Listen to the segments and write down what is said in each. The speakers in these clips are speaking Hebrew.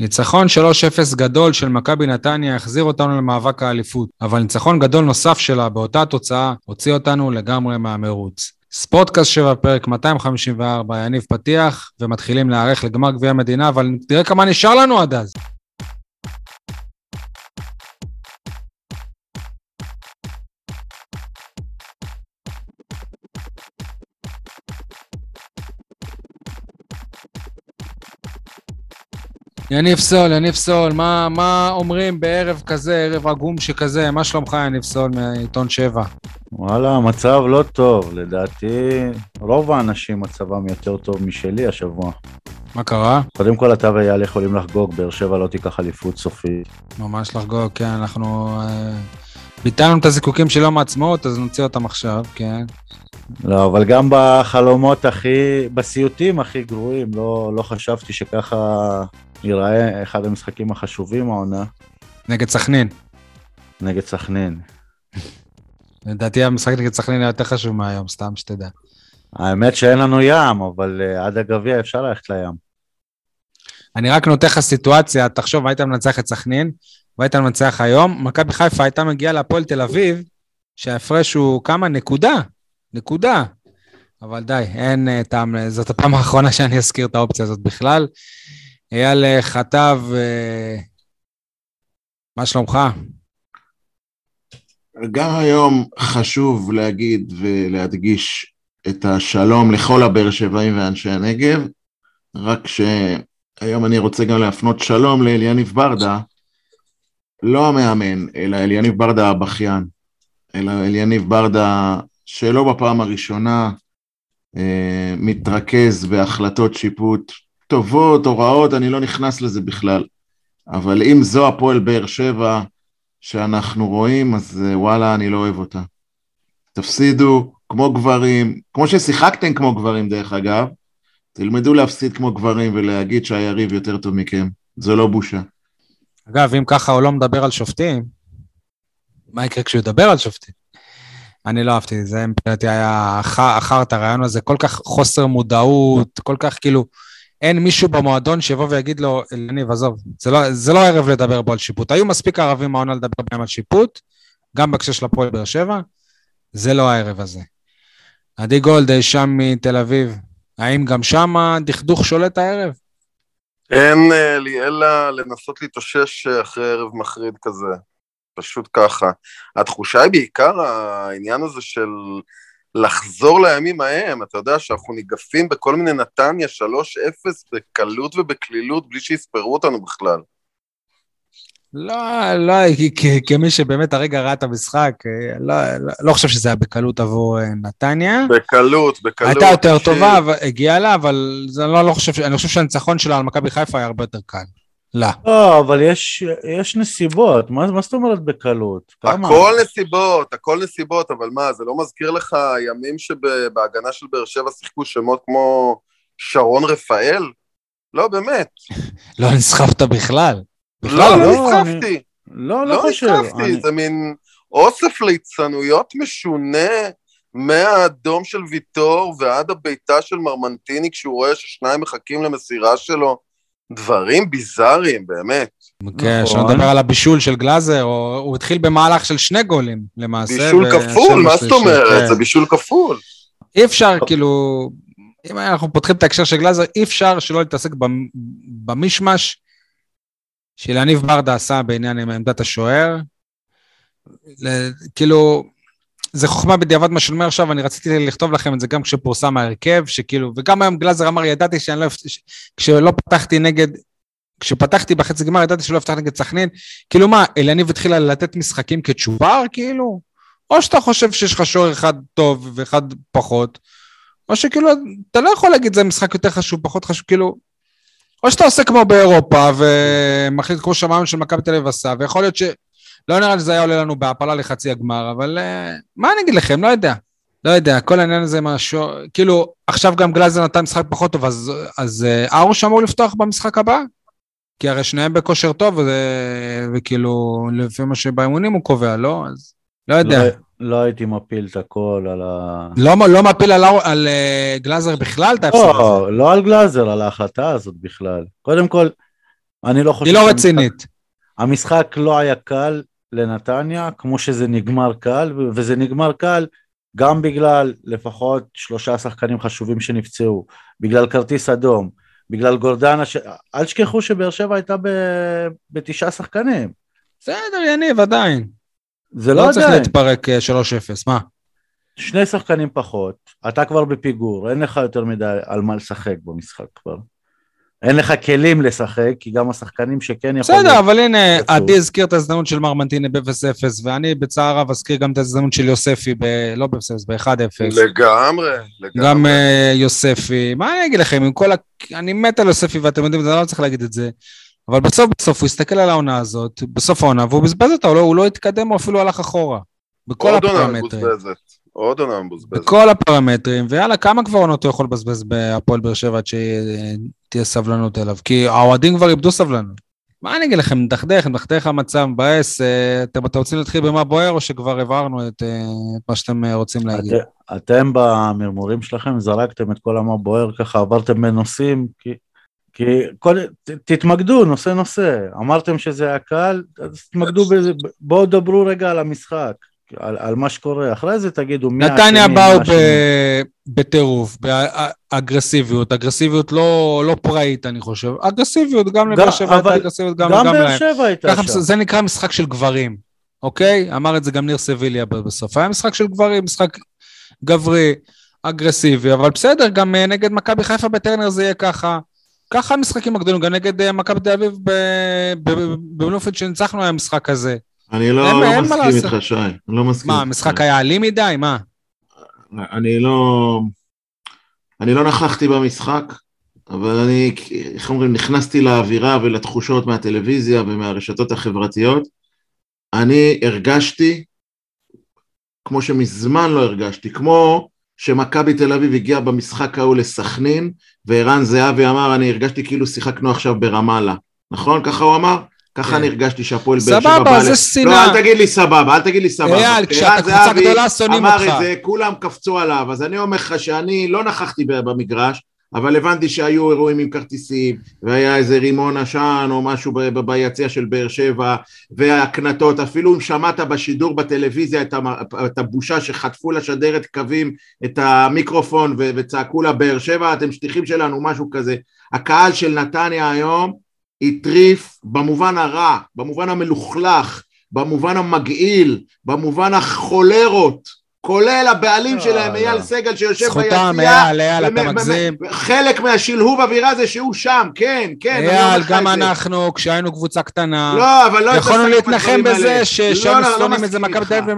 ניצחון 3-0 גדול של מכבי נתניה החזיר אותנו למאבק האליפות, אבל ניצחון גדול נוסף שלה באותה תוצאה הוציא אותנו לגמרי מהמרוץ. ספורטקאסט 7, פרק 254, יניב פתיח, ומתחילים להיערך לגמר גביע המדינה, אבל תראה כמה נשאר לנו עד אז. יניב סול, יניב סול, מה, מה אומרים בערב כזה, ערב עגום שכזה? מה שלומך, יניב סול, מעיתון 7? וואלה, המצב לא טוב. לדעתי, רוב האנשים מצבם יותר טוב משלי השבוע. מה קרה? קודם כל, אתה ואייל יכולים לחגוג, באר שבע לא תיקח אליפות סופית. ממש לחגוג, כן, אנחנו... אה, ביטלנו את הזיקוקים של יום העצמאות, אז נוציא אותם עכשיו, כן. לא, אבל גם בחלומות הכי, בסיוטים הכי גרועים, לא, לא חשבתי שככה ייראה אחד המשחקים החשובים העונה. נגד סכנין. נגד סכנין. לדעתי המשחק נגד סכנין היה יותר חשוב מהיום, סתם שתדע. האמת שאין לנו ים, אבל uh, עד הגביע אפשר ללכת לים. אני רק נותן לך סיטואציה, תחשוב, היית מנצח את סכנין, והיית מנצח היום, מכבי חיפה הייתה מגיעה להפועל תל אביב, שההפרש הוא כמה? נקודה. נקודה. אבל די, אין uh, טעם, זאת הפעם האחרונה שאני אזכיר את האופציה הזאת בכלל. אייל אה, חטב, uh, מה שלומך? גם היום חשוב להגיד ולהדגיש את השלום לכל הבאר שבעים ואנשי הנגב, רק שהיום אני רוצה גם להפנות שלום לאליניב ברדה, לא המאמן, אלא אליניב ברדה הבכיין, אלא אליניב ברדה שלא בפעם הראשונה אה, מתרכז בהחלטות שיפוט טובות או רעות, אני לא נכנס לזה בכלל. אבל אם זו הפועל באר שבע שאנחנו רואים, אז אה, וואלה, אני לא אוהב אותה. תפסידו כמו גברים, כמו ששיחקתם כמו גברים דרך אגב, תלמדו להפסיד כמו גברים ולהגיד שהיריב יותר טוב מכם. זו לא בושה. אגב, אם ככה הוא לא מדבר על שופטים, מה יקרה כשהוא ידבר על שופטים? אני לא אהבתי, זה מבחינתי היה אחר את הרעיון הזה, כל כך חוסר מודעות, כל כך כאילו, אין מישהו במועדון שיבוא ויגיד לו, יניב, עזוב, זה לא, זה לא ערב לדבר בו על שיפוט. היו מספיק ערבים מהעונה לדבר בהם על שיפוט, גם בהקשר של הפועל באר שבע, זה לא הערב הזה. עדי גולד, שם מתל אביב, האם גם שם דכדוך שולט הערב? אין אה, לי אלא לנסות להתאושש אחרי ערב מחריד כזה, פשוט ככה. התחושה היא בעיקר העניין הזה של לחזור לימים ההם, אתה יודע שאנחנו ניגפים בכל מיני נתניה 3-0 בקלות ובקלילות בלי שיספרו אותנו בכלל. לא, לא, כמי שבאמת הרגע ראה את המשחק, לא, לא, לא חושב שזה היה בקלות עבור אה, נתניה. בקלות, בקלות. הייתה יותר ש... טובה, הגיעה לה, אבל זה לא, לא חושב, אני חושב שהניצחון שלה על מכבי חיפה היה הרבה יותר קל. לא. לא, אבל יש, יש נסיבות, מה, מה זאת אומרת בקלות? כמה? הכל נסיבות, הכל נסיבות, אבל מה, זה לא מזכיר לך ימים שבהגנה של באר שבע שיחקו שמות כמו שרון רפאל? לא, באמת. לא נסחפת בכלל. בכלל, לא, לא נסחפתי. לא, לא, לא חושב. לא נסחפתי, זה מין אוסף ליצנויות משונה מהאדום של ויטור ועד הביתה של מרמנטיני כשהוא רואה ששניים מחכים למסירה שלו. דברים ביזאריים, באמת. כן, נכון. שלא נדבר על הבישול של גלאזר, הוא התחיל במהלך של שני גולים, למעשה. בישול כפול, מה זאת אומרת? כן. זה בישול כפול. אי אפשר, כאילו, אם אנחנו פותחים את ההקשר של גלאזר, אי אפשר שלא להתעסק במישמש שלניב ברדה עשה בעניין עם עמדת השוער. כאילו, זה חוכמה בדיעבד מה שאני אומר עכשיו, אני רציתי לכתוב לכם את זה גם כשפורסם ההרכב, שכאילו, וגם היום גלאזר אמר, ידעתי שאני לא, כשלא פתחתי נגד, כשפתחתי בחצי גמר, ידעתי שלא אפתח נגד סכנין, כאילו מה, אלניב התחילה לתת משחקים כצ'ובר, כאילו? או שאתה חושב שיש לך שוער אחד טוב ואחד פחות, או שכאילו, אתה לא יכול להגיד זה משחק יותר חשוב, פחות חשוב, כאילו, או שאתה עושה כמו באירופה ומחליט כמו שמענו של מכבי תל אביב עשה, ויכול להיות ש... לא נראה שזה היה עולה לנו בהעפלה לחצי הגמר, אבל uh, מה אני אגיד לכם? לא יודע. לא יודע, כל העניין הזה משהו, כאילו, עכשיו גם גלאזר נתן משחק פחות טוב, אז, אז uh, ארוש אמור לפתוח במשחק הבא? כי הרי שניהם בכושר טוב, ו, וכאילו, לפי מה שבאימונים הוא קובע, לא? אז לא יודע. לא, לא הייתי מפיל את הכל על ה... לא, לא מפיל על, על uh, גלאזר בכלל, אתה לא, לא על גלאזר, על ההחלטה הזאת בכלל. קודם כל, אני לא חושב... היא לא רצינית. המשחק לא היה קל לנתניה, כמו שזה נגמר קל, וזה נגמר קל גם בגלל לפחות שלושה שחקנים חשובים שנפצעו, בגלל כרטיס אדום, בגלל גורדנה, ש... אל תשכחו שבאר שבע הייתה ב... בתשעה שחקנים. בסדר, יניב, עדיין. זה לא לא צריך עדיין. להתפרק אה, 3-0, מה? שני שחקנים פחות, אתה כבר בפיגור, אין לך יותר מדי על מה לשחק במשחק כבר. אין לך כלים לשחק, כי גם השחקנים שכן יכולים... בסדר, אבל הנה. עדי הזכיר את ההזדמנות של מרמנטיני ב-0-0, ואני בצער רב אזכיר גם את ההזדמנות של יוספי, ב- לא ב-0-0, ב-1-0. לגמרי, לגמרי. גם אה, יוספי, מה אני אגיד לכם, עם כל ה... אני מת על יוספי ואתם יודעים, אני לא צריך להגיד את זה, אבל בסוף בסוף הוא הסתכל על העונה הזאת, בסוף העונה, והוא בזבז אותה, הוא לא, הוא לא התקדם, הוא אפילו הלך אחורה. בכל הפרמטרים. עוד עונה מבוזבזת. בכל הפרמטרים, ויאללה, כמה כבר עונות הוא יכול לבזבז בהפועל באר שבע עד שתהיה סבלנות אליו? כי האוהדים כבר איבדו סבלנות. מה אני אגיד לכם, מדכדך, מדכדך המצב, מבאס, אתם אתם רוצים להתחיל במה בוער, או שכבר הבהרנו את אה, את מה שאתם אה, רוצים להגיד? את, אתם במרמורים שלכם זרקתם את כל המה בוער ככה, עברתם בין נושאים, כי, כי כל, ת, תתמקדו נושא נושא, אמרתם שזה היה קל, אז תתמקדו בזה, בואו דברו רגע על המשחק, על, על מה שקורה, אחרי זה תגידו מי נתניה באו. ב- בטירוף, באגרסיביות, אגרסיביות לא לא פראית, אני חושב. אגרסיביות, גם לבאר שבע הייתה אגרסיביות, גם גם גם באר להם. שבע הייתה שם. זה נקרא משחק של גברים, אוקיי? אמר את זה גם ניר סביליה בסוף. היה משחק של גברים, משחק גברי, אגרסיבי, אבל בסדר, גם אה, נגד מכבי חיפה בטרנר זה יהיה ככה. ככה המשחקים הגדולים, גם נגד אה, מכבי תל אביב בבלומפילד שניצחנו היה משחק כזה. אני לא, אין- לא אין מסכים. איתך, שי. אני לא מסכים. מה. המשחק היה אלים מדי? מה? אני לא... אני לא נכחתי במשחק, אבל אני, איך אומרים, נכנסתי לאווירה ולתחושות מהטלוויזיה ומהרשתות החברתיות. אני הרגשתי כמו שמזמן לא הרגשתי, כמו שמכבי תל אביב הגיע במשחק ההוא לסכנין, וערן זהבי אמר, אני הרגשתי כאילו שיחקנו עכשיו ברמאללה. נכון? ככה הוא אמר? ככה כן. אני הרגשתי שהפועל באר שבע סבבה, בא זה ל- שנאה. לא, אל תגיד לי סבבה, אל תגיד לי סבבה. אייל, כשאתה קבוצה גדולה, שונאים אמר אותך. את זה, כולם קפצו עליו, אז אני אומר לך שאני לא נכחתי במגרש, אבל הבנתי שהיו אירועים עם כרטיסים, והיה איזה רימון עשן או משהו ביציע של באר שבע, והקנטות, אפילו אם שמעת בשידור בטלוויזיה את, המ, את הבושה שחטפו לשדרת קווים את המיקרופון ו- וצעקו לה באר שבע, אתם שטיחים שלנו, משהו כזה. הקהל של נתניה היום הטריף במובן הרע, במובן המלוכלך, במובן המגעיל, במובן החולרות, כולל הבעלים לא, שלהם, לא. אייל סגל שיושב זכותם, ביציע, אייל, אייל, אתה מגזים. חלק מהשלהוב אווירה זה שהוא שם, כן, כן, אומר אייל, גם. אנחנו, כשהיינו קבוצה קטנה, לא, אבל לא יכולנו להתנחם. בזה ש- לא, שהיינו לא, לא שונאים את זה מכבי. תל אביב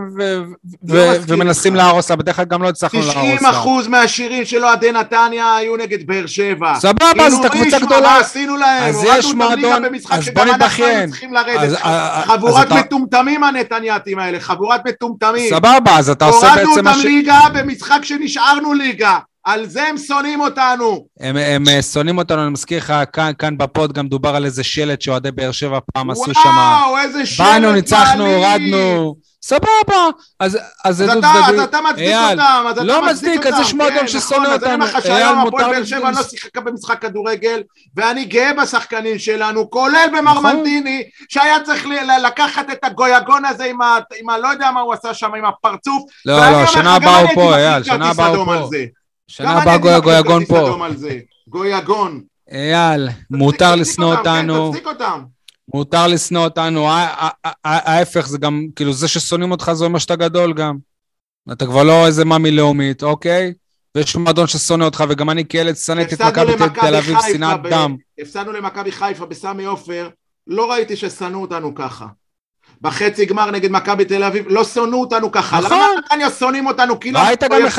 לא ומנסים. להרוס לה, בדרך כלל גם לא הצלחנו להרוס 90 לה. אחוז מהשירים של אוהדי נתניה היו נגד באר שבע. סבבה, אז כאילו, אתה קבוצה גדולה. עשינו להם? אז הורדנו יש אותם ליגה מועדון, במשחק אז שגם בוא אנחנו צריכים אז- לרדת. אז- אז חבורת מטומטמים הנתניאתים האלה, חבורת מטומטמים. סבבה, אז אתה עושה הורדנו אותם. ליגה במשחק שנשארנו ליגה. על זה הם שונאים אותנו. הם, הם אה, שונאים אותנו, אני מזכיר לך, כאן, כאן בפוד גם דובר על איזה שלט שאוהדי באר שבע פעם עשו שם. וואו, איזה שלט באנו, ניצחנו. הורדנו. סבבה, אז, אז אז אתה, אז. אתה מצדיק אייל, אותם, אז אתה לא מצדיק מצדיק, אותם. אז יש מועדון כן, ששונא נכון, אז אני אומר אותנו. לך שהיום הפועל באר שבע לא שיחקה במשחק כדורגל, ואני גאה בשחקנים שלנו, כולל במרמנטיני, שהיה צריך לקחת את הגויגון הזה עם ה... עם ה... לא יודע מה הוא עשה שם, עם הפרצוף. לא, לא, שנה הבאה הוא פה, אייל, שנה הבאה הוא פה. שנה הבאה גויגון פה. גויגון. אייל, מותר לשנוא כן, אותנו, תצדיק אותם. מותר לשנוא אותנו, ההפך זה גם, כאילו זה ששונאים אותך זה אומר שאתה גדול גם. אתה כבר לא איזה מאמי לאומית, אוקיי? ויש מועדון ששונא אותך, וגם אני כילד שנאתי את מכבי תל אביב, שנאת דם. הפסדנו למכבי חיפה בסמי עופר, לא ראיתי ששנאו אותנו ככה. בחצי גמר נגד מכבי תל אביב, לא שנאו אותנו ככה. נכון. למה נתניה שונאים אותנו? כאילו... ראית גם איך.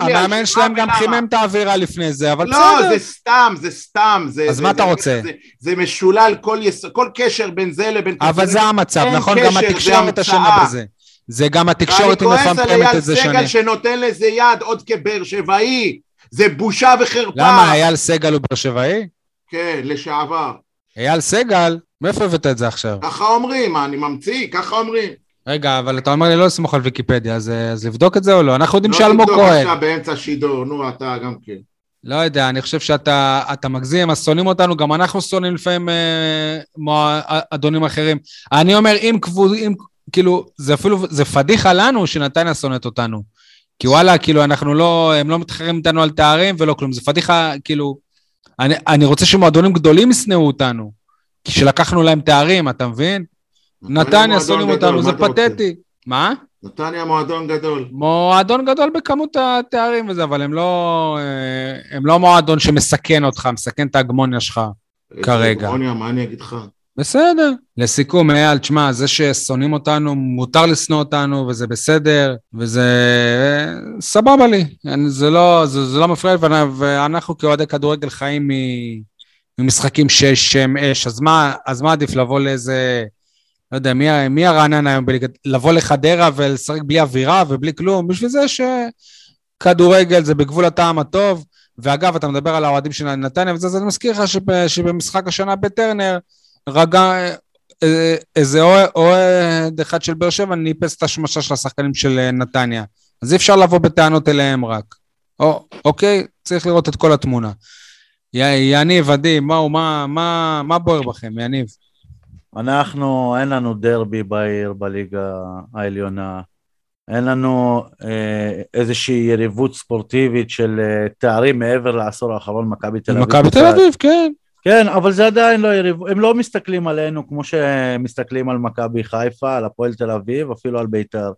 המאמן על שלהם גם? חימם את האווירה לפני זה, אבל לא, בסדר. זה סתם, זה סתם. זה, אז זה, מה זה, אתה רוצה? זה, זה משולל כל, קשר בין זה לבין... אבל. זה המצב, נכון? גם זה התקשורת אשמה. בזה. זה גם התקשורת היא ואני כועס על מפמפמת אייל את זה שנים. סגל שנותן לזה יד עוד כבאר שבעי. זה בושה וחרפה. למה, אייל סגל הוא באר שבעי? כן, לשעבר. אייל סגל? מאיפה הבאת את זה עכשיו? ככה אומרים, אני ממציא? ככה אומרים. רגע, אבל אתה אומר לי לא לסמוך על ויקיפדיה, אז, אז לבדוק את זה או לא? אנחנו יודעים לא שאלמוג כהן. עכשיו באמצע שידור, נו, אתה גם כן. לא יודע, אני חושב שאתה אתה מגזים, אז שונאים אותנו, גם אנחנו שונאים לפעמים אה, מועדונים אחרים. אני אומר, אם כבוד, אם, כאילו, זה אפילו, זה פדיחה לנו שנתניה שונאת אותנו. כי וואלה, כאילו, אנחנו לא, הם לא מתחרים איתנו על תארים ולא כלום, זה פדיחה, כאילו, אני, אני רוצה שמועדונים גדולים ישנאו אותנו, שלקחנו להם תארים, אתה מבין? נתניה שונאים אותנו, זה פתטי. מה? נתניה מועדון גדול. מועדון גדול בכמות התארים וזה, אבל הם לא, אה, הם לא מועדון שמסכן אותך, מסכן את ההגמוניה שלך כרגע. הגמוניה, מה אני אגיד לך? בסדר. לסיכום, אייל, תשמע, זה ששונאים אותנו, מותר לשנוא אותנו, וזה בסדר, וזה אה, סבבה לי. זה לא, זה, זה לא מפריע לי, ואנחנו כאוהדי כדורגל חיים ממשחקים שיש שם אש, אז מה, אז מה עדיף לבוא לאיזה... לא יודע, מי, מי הרענן היום בליגת... לבוא לחדרה ולשחק בלי אווירה ובלי כלום? בשביל זה שכדורגל זה בגבול הטעם הטוב. ואגב, אתה מדבר על האוהדים של נתניה, וזה, אז אני מזכיר לך שבמשחק השנה בטרנר, רגע, אה, איזה אוהד אחד של באר שבע ניפס את השמשה של השחקנים של אה, נתניה. אז אי אפשר לבוא בטענות אליהם רק. או, אוקיי, צריך לראות את כל התמונה. יניב, עדי, מה, מה, מה, מה בוער בכם, יניב? אנחנו, אין לנו דרבי בעיר בליגה העליונה, אין לנו אה, איזושהי יריבות ספורטיבית של אה, תארים מעבר לעשור האחרון, מכבי תל אביב. מכבי תל אביב, כן. כן, אבל זה עדיין לא יריבות, הם לא מסתכלים עלינו כמו שמסתכלים על מכבי חיפה, על הפועל תל אביב, אפילו על בית"ר.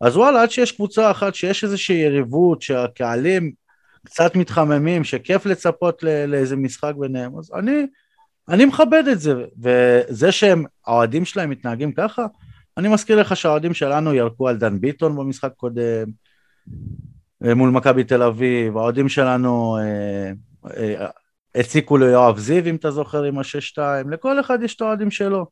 אז וואלה, עד שיש קבוצה אחת שיש איזושהי יריבות, שהקהלים קצת מתחממים, שכיף לצפות לאיזה משחק ביניהם, אז אני... אני מכבד את זה, וזה שהם, האוהדים שלהם מתנהגים ככה, אני מזכיר לך שהאוהדים שלנו ירקו על דן ביטון במשחק קודם, אה, מול מכבי תל אביב, האוהדים שלנו אה, אה, הציקו ליואב זיו, אם אתה זוכר, עם השש-שתיים, לכל אחד יש את האוהדים שלו.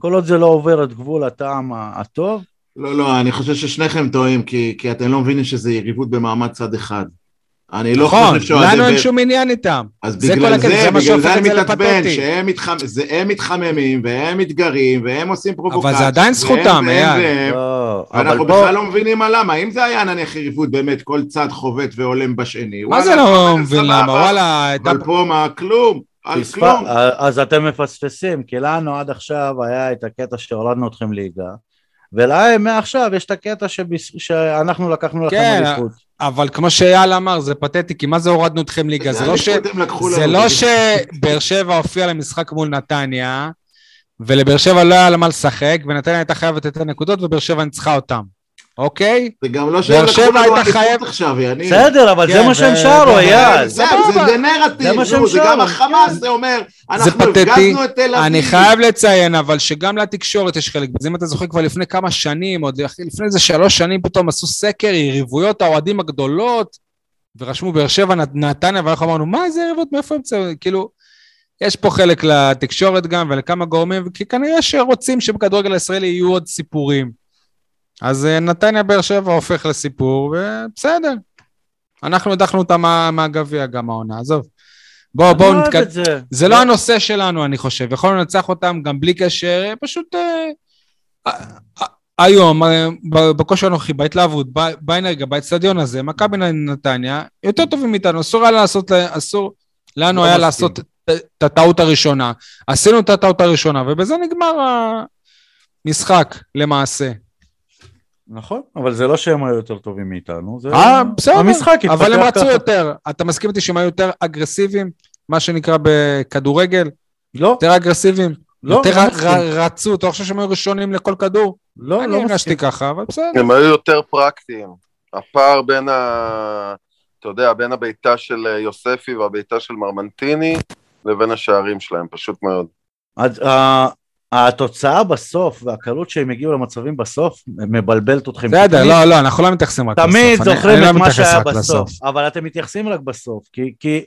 כל עוד זה לא עובר את גבול הטעם הטוב. לא, לא, אני חושב ששניכם טועים, כי, כי אתם לא מבינים שזה יריבות במעמד צד אחד. אני לא נכון, חושב שאוהדי... נכון, לנו אין שום עניין איתם. אז בגלל זה, זה בגלל זה אני מתעצבן, שהם מתחמ... זה, הם מתחממים, והם מתגרים, והם עושים פרובוקציות. אבל זה עדיין זכותם, אייל. לא, אנחנו בכלל בוא... לא מבינים על למה. אם זה היה נניח יריבות באמת, כל צד חובט והולם בשני. מה זה לא מבין למה? וואלה... אבל פה מה, כלום. על כלום. אז אתם מפספסים, כי לנו עד עכשיו היה את הקטע שהורדנו אתכם ליגה. ולהם מעכשיו יש את הקטע. שאנחנו לקחנו לכם כן, אליפות. אבל כמו שאייל אמר, זה פתטי, כי מה זה הורדנו אתכם ליגה? זה לא, ש... זה לא שבאר שבע הופיע למשחק מול נתניה, ולבאר שבע לא היה למה לשחק, ונתניה הייתה חייבת את הנקודות, ובאר שבע ניצחה אותם. אוקיי? זה גם לא שהם לקחו לנו אליפות עכשיו, יניב. בסדר, אבל זה מה שהם שרו, אייל. זה נרטיב, זה גם החמאס, זה אומר, אנחנו הפגזנו את תל אביב. אני חייב לציין, אבל שגם לתקשורת יש חלק בזה. אם אתה זוכר כבר לפני כמה שנים, עוד לפני איזה שלוש שנים פתאום עשו סקר, יריבויות האוהדים הגדולות, ורשמו באר שבע נתניה, ואנחנו אמרנו, מה איזה יריבות, מאיפה הם צאו? כאילו, יש פה חלק לתקשורת גם ולכמה גורמים, כי כנראה שרוצים שבכדורגל הישראלי יהיו עוד סיפורים. אז אה, נתניה באר שבע הופך לסיפור, ובסדר. אנחנו הדחנו אותה מה, מהגביע גם העונה, עזוב. בואו, בואו נתקדם. זה, זה לא הנושא שלנו, אני חושב. יכולנו לנצח אותם גם בלי קשר, פשוט... אה, אה, היום, בכושר הנוכחי, בהתלהבות, באנרגיה, באצטדיון הזה, מכבי נתניה, יותר טובים מאיתנו, אסור היה לעשות, אסור לנו לא היה. לעשות את הטעות הראשונה. עשינו את הטעות הראשונה, ובזה נגמר המשחק, למעשה. נכון, אבל זה לא שהם היו יותר טובים מאיתנו, זה אה, בסדר, המשחק אבל הם רצו יותר. אתה מסכים איתי שהם היו יותר אגרסיביים, מה שנקרא בכדורגל? לא. יותר אגרסיביים? לא, יותר לא רצו, אתה חושב שהם היו ראשונים לכל כדור? לא, לא מסכים. אני הרגשתי ככה, אבל בסדר. הם היו יותר פרקטיים. הפער בין ה... אתה יודע, בין הביתה של יוספי והביתה של מרמנטיני לבין השערים שלהם, פשוט מאוד. אה, התוצאה בסוף והקלות שהם הגיעו למצבים בסוף מבלבלת אתכם. בסדר, לא, לא, אנחנו לא מתייחסים רק בסוף. תמיד זוכרים את לא מה שהיה בסוף, אבל אתם מתייחסים רק בסוף, כי,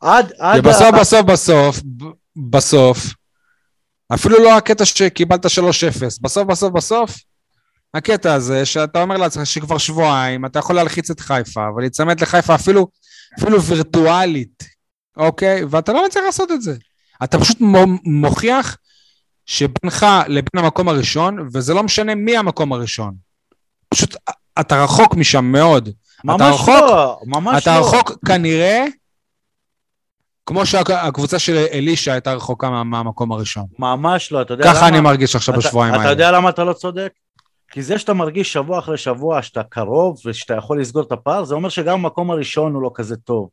עד... בסוף, בסוף, בסוף, בסוף, אפילו לא הקטע שקיבלת 3-0, בסוף, בסוף, בסוף, הקטע הזה שאתה אומר לעצמך שכבר שבועיים אתה יכול להלחיץ את חיפה ולהיצמד לחיפה אפילו, אפילו וירטואלית, אוקיי? ואתה לא מצליח לעשות את זה. אתה פשוט מוכיח שבינך לבין המקום הראשון, וזה לא משנה מי המקום הראשון. פשוט אתה רחוק משם מאוד. ממש אתה רחוק, לא, ממש אתה לא. רחוק כנראה כמו שהקבוצה של אלישע הייתה רחוקה מה- מהמקום הראשון. ממש לא, אתה יודע למה? ככה אני מרגיש עכשיו אתה- בשבועיים אתה האלה. יודע למה אתה לא צודק? כי זה שאתה מרגיש שבוע אחרי שבוע שאתה קרוב ושאתה יכול לסגור את הפער, זה אומר שגם המקום הראשון הוא לא כזה טוב.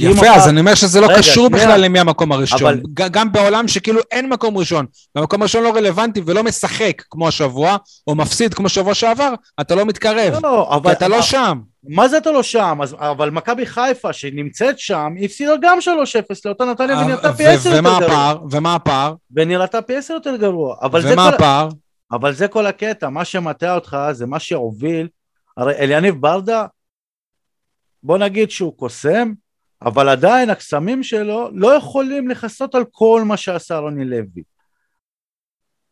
יפה, אז אני אומר שזה לא רגע, קשור שנייה. בכלל למי המקום הראשון. אבל- גם בעולם שכאילו אין מקום ראשון, והמקום הראשון לא רלוונטי ולא משחק כמו השבוע, או מפסיד כמו שבוע שעבר, אתה לא מתקרב. לא, כי אבל... אתה לא שם. מה זה אתה לא שם? אז, אבל מכבי חיפה שנמצאת שם, הפסידה גם 3-0 לאותה נתניה ונראתה פי ו- 10 יותר גרוע. הפער? ומה הפער? ונראתה פי 10 יותר גרוע. ומה הפער? אבל זה כל הקטע, מה שמטעה אותך זה מה שהוביל, הרי אליניב ברדה, בוא נגיד שהוא קוסם, אבל עדיין הקסמים שלו לא יכולים לכסות על כל מה שעשה רוני לוי.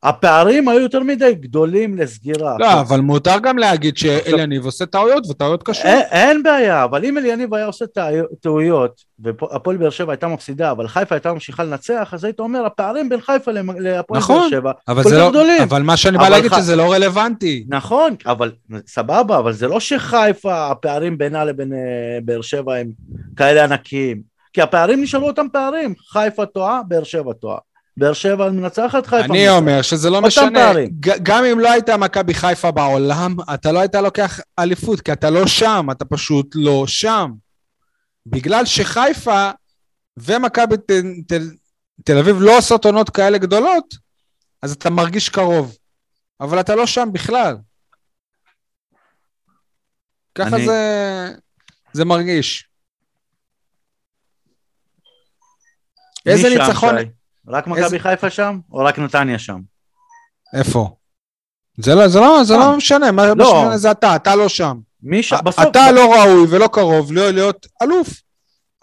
הפערים היו יותר מדי גדולים לסגירה. לא, אבל מותר גם להגיד שאליניב עושה טעויות, וטעויות קשות. אין, אין בעיה, אבל אם אליניב היה עושה טעו- טעויות, והפועל באר שבע הייתה מפסידה, אבל חיפה הייתה ממשיכה לנצח, אז היית אומר, הפערים בין חיפה להפועל נכון, באר שבע אבל כל זה כך לא... גדולים. אבל מה שאני בא להגיד ח- שזה לא רלוונטי. נכון, אבל סבבה, אבל זה לא שחיפה, הפערים בינה לבין אה, באר שבע הם כאלה ענקיים. כי הפערים נשארו אותם פערים, חיפה טועה, באר שבע טועה. באר שבע מנצחת, חיפה אני מנצחת. אומר שזה לא משנה. גם אם לא היית מכבי חיפה בעולם, אתה לא היית לוקח אליפות, כי אתה לא שם, אתה פשוט לא שם. בגלל שחיפה ומכבי ת- תל- תל אביב לא עושות עונות כאלה גדולות, אז אתה מרגיש קרוב. אבל אתה לא שם בכלל. ככה אני- זה, זה מרגיש. איזה ניצחון... שי? רק מכבי איזה- חיפה שם, או רק נתניה שם? איפה? זה לא, זה לא, זה אה. לא משנה, מה לא. משנה זה אתה, אתה לא שם. מי שם? בסוף... אתה לא ראוי ולא קרוב להיות, להיות אלוף.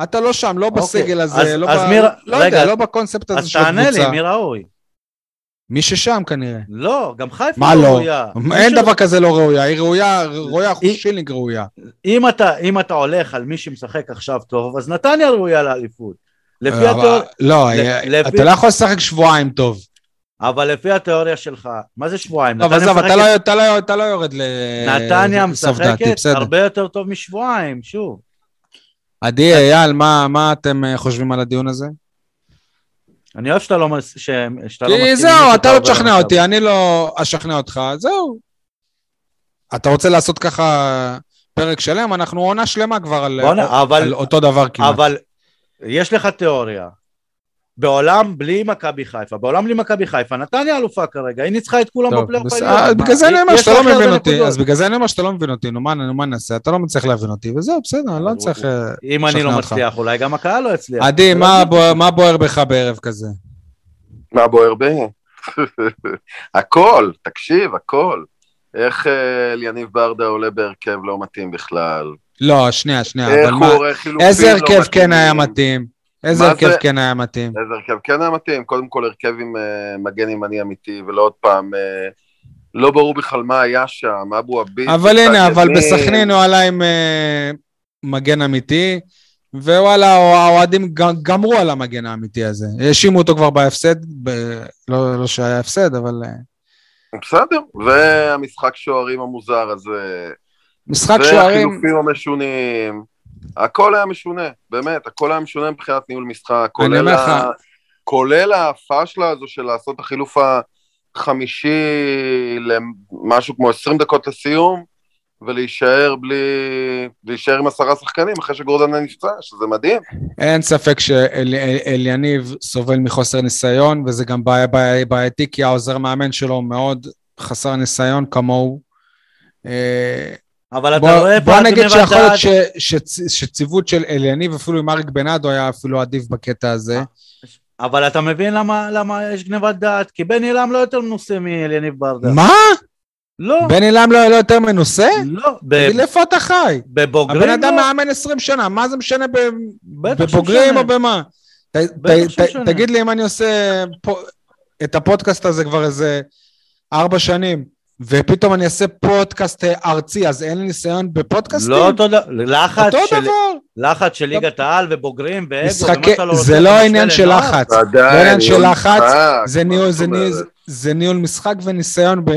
אתה לא שם, לא בסגל הזה, אוקיי. אז- לא, אז ב... מי- לא רגע, יודע, לא בקונספט הזה אז של תענה הקבוצה. לי, מי ראוי? מי ששם כנראה. לא, גם חיפה מה לא? ראויה. מי אין ש- דבר כזה לא ראויה, היא ראויה, ראויה היא- שילינג ראויה. אם אתה, אם אתה הולך על מי שמשחק עכשיו טוב, אז נתניה ראויה לאליפות. לפי התיאוריה, לא, לפי- אתה לא יכול לשחק שבועיים טוב. אבל לפי התיאוריה שלך, מה זה שבועיים? לא, אבל נתניה עזוב, אתה לא- אתה לא- אתה לא יורד נתניה משחקת. הרבה יותר טוב משבועיים, שוב. עדי, אייל, מה אתם אה, חושבים על הדיון הזה? אני אוהב שאתה לא לא מסכים כי זהו, אתה לא תשכנע. אותי, אני לא אשכנע אותך, זהו. אתה רוצה לעשות ככה פרק שלם? אנחנו עונה שלמה כבר על בוא'נה, אבל- על אותו דבר כמעט. אבל יש לך תיאוריה. בעולם בלי מכבי חיפה, בעולם בלי מכבי חיפה, נתניה אלופה כרגע, היא ניצחה את כולם בפלייאוף העליון. אה, מה, בגלל זה אני אומר יש שאתה לה לא מבין אותי. אז בגלל זה אני אומר שאתה לא מבין אותי, נו מה נעשה? אתה לא מצליח להבין אותי, וזהו, בסדר, אני לא צריך... אה, אם אני לא. מצליח, אולי גם הקהל לא יצליח. עדי, מה לא מה בוער בך בערב כזה? מה בוער בי? הכל, תקשיב, הכל. איך אה, אליניב ברדה עולה בהרכב לא מתאים בכלל. לא, שנייה, שנייה, איך אבל הוא מה... עורך חילופים איזה לא הרכב כן. היה מתאים? איזה הרכב? כן היה מתאים? איזה הרכב כן היה מתאים? קודם כל הרכב עם אה, מגן ימני אמיתי, ולא עוד פעם, אה, לא ברור בכלל מה היה שם, אבו עביד. אבל הנה, אבל. בסכנין הוא עלה עם אה, מגן אמיתי, ווואלה, האוהדים גמרו על המגן האמיתי הזה. האשימו אותו כבר בהפסד, ב- לא לא שהיה הפסד, אבל... בסדר, והמשחק שוערים המוזר הזה, משחק שוערים... והחילופים המשונים, הכל היה משונה, באמת, הכל היה משונה מבחינת ניהול משחק, כולל, ה... כולל הפאשלה הזו של לעשות את החילוף החמישי למשהו כמו 20 דקות לסיום, ולהישאר בלי... להישאר עם עשרה שחקנים אחרי שגורדנה נפצע, שזה מדהים. אין ספק שאליניב סובל מחוסר ניסיון, וזה גם בעיה- בעיה- בעייתי, כי העוזר מאמן שלו מאוד חסר ניסיון כמוהו. אה, אבל אתה בוא, רואה איפה בוא נגיד שיכול להיות? ש, שציוות של אליניב, אפילו עם אריק בנאדו, היה אפילו עדיף בקטע הזה. אבל אתה מבין למה, למה יש גניבת דעת? כי בן עילם לא יותר מנוסה מאליניב ברדה. מה? לא, בן אילם לא, לא יותר מנוסה? לא. תגיד איפה אתה חי? בבוגרים הבן אדם לא. מאמן 20 שנה, מה זה משנה ב, בבוגרים. או במה? ת, ת. ת, תגיד לי אם אני עושה פה, את הפודקאסט הזה כבר איזה ארבע שנים, ופתאום אני אעשה פודקאסט אה, ארצי, אז אין לי ניסיון בפודקאסטים? לא אותו דבר, לחץ אותו של, דבר. לחץ של ליגת העל ובוגרים ואגו, משחקי, שאתה לא רוצה זה לא במשווה עניין של. לחץ. ועדיין, לא עניין של לחץ, זה ניהול, זה ניהול? זה ניהול משחק וניסיון ב,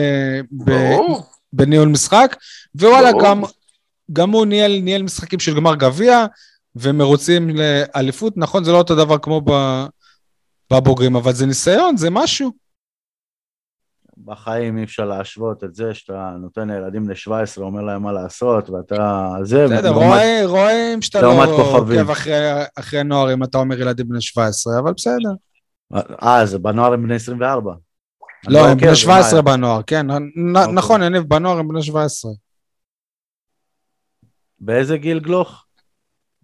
ב. בניהול משחק, ווואלה. גם, גם הוא ניהל, ניהל משחקים של גמר גביע, ומרוצים לאליפות, נכון, זה לא אותו דבר כמו בבוגרים, אבל זה ניסיון, זה משהו. בחיים אי אפשר להשוות את זה שאתה נותן לילדים ל-17, אומר להם מה לעשות, ואתה... זה... בסדר, רואים, רואים שאתה לא עוקב אחרי, אחרי נוער אם אתה אומר ילדים בני 17, אבל בסדר. אה, זה בנוער הם בני 24. לא, הם בני 17 בנוער, כן. אוקיי. נכון, יניב, בנוער הם בני 17. באיזה גיל גלוך?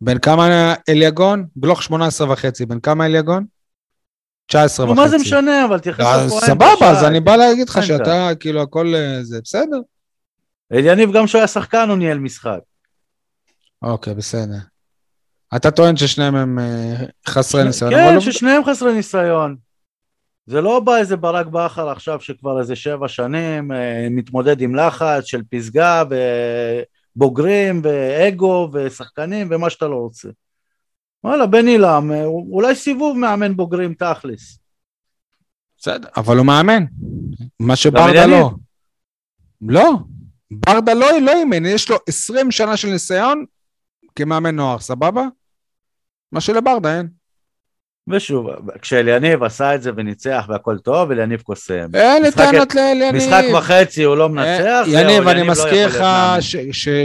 בן כמה אליגון? גלוך 18 וחצי. בן כמה אליגון? 19 וחצי. מה זה משנה, אבל תתייחס לפועל. סבבה, אז אני בא להגיד לך שאתה, כאילו, הכל אה, זה בסדר. אליניב, גם כשהוא היה שחקן, הוא ניהל משחק. אוקיי, בסדר. אתה טוען ששניהם הם אה, חסרי ניסיון. כן, ששניהם חסרי ניסיון. זה לא בא איזה ברק בכר עכשיו שכבר איזה שבע שנים אה, מתמודד עם לחץ של פסגה ובוגרים ואגו ושחקנים ומה שאתה לא רוצה. וואלה, בן אילם, אה, אולי סיבוב מאמן בוגרים תכלס. בסדר, אבל הוא מאמן. מה שברדה לא. לא, ברדה לא, לא אימן, יש לו 20 שנה של ניסיון כמאמן נוער, סבבה? מה שלברדה אין. ושוב, כשאליניב עשה את זה וניצח והכל טוב, אליניב קוסם. אין לי טענות לאליניב. משחק וחצי הוא לא מנצח, זהו, יניב, אני לא מזכיר לך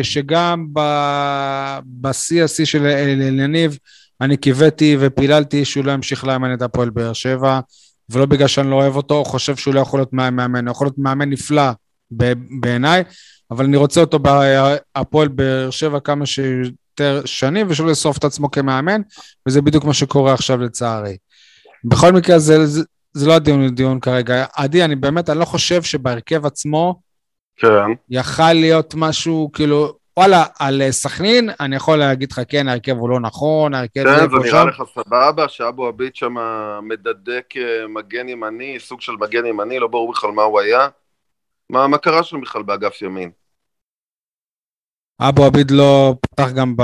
שגם בשיא השיא של אליניב, אני קיוויתי ופיללתי שהוא לא ימשיך לאמן את הפועל באר שבע, ולא בגלל שאני לא אוהב אותו, חושב שהוא לא יכול להיות מאמן, הוא יכול להיות מאמן נפלא בעיניי, אבל אני רוצה אותו בהפועל באר שבע כמה שיותר שנים, ושלא ישרוף את עצמו כמאמן, וזה בדיוק מה שקורה עכשיו לצערי. בכל מקרה, זה, זה, זה לא הדיון לדיון כרגע. עדי, אני באמת, אני לא חושב שבהרכב עצמו, כן. יכל להיות משהו, כאילו, וואלה, על אה, סכנין, אני יכול להגיד לך, כן, ההרכב הוא לא נכון, ההרכב... כן, זה נראה לך סבבה, שאבו עביד שם מדדק אה, מגן ימני, סוג של מגן ימני, לא ברור בכלל מה הוא היה. מה, מה קרה שם בכלל באגף ימין? אבו עביד לא פתח גם ב,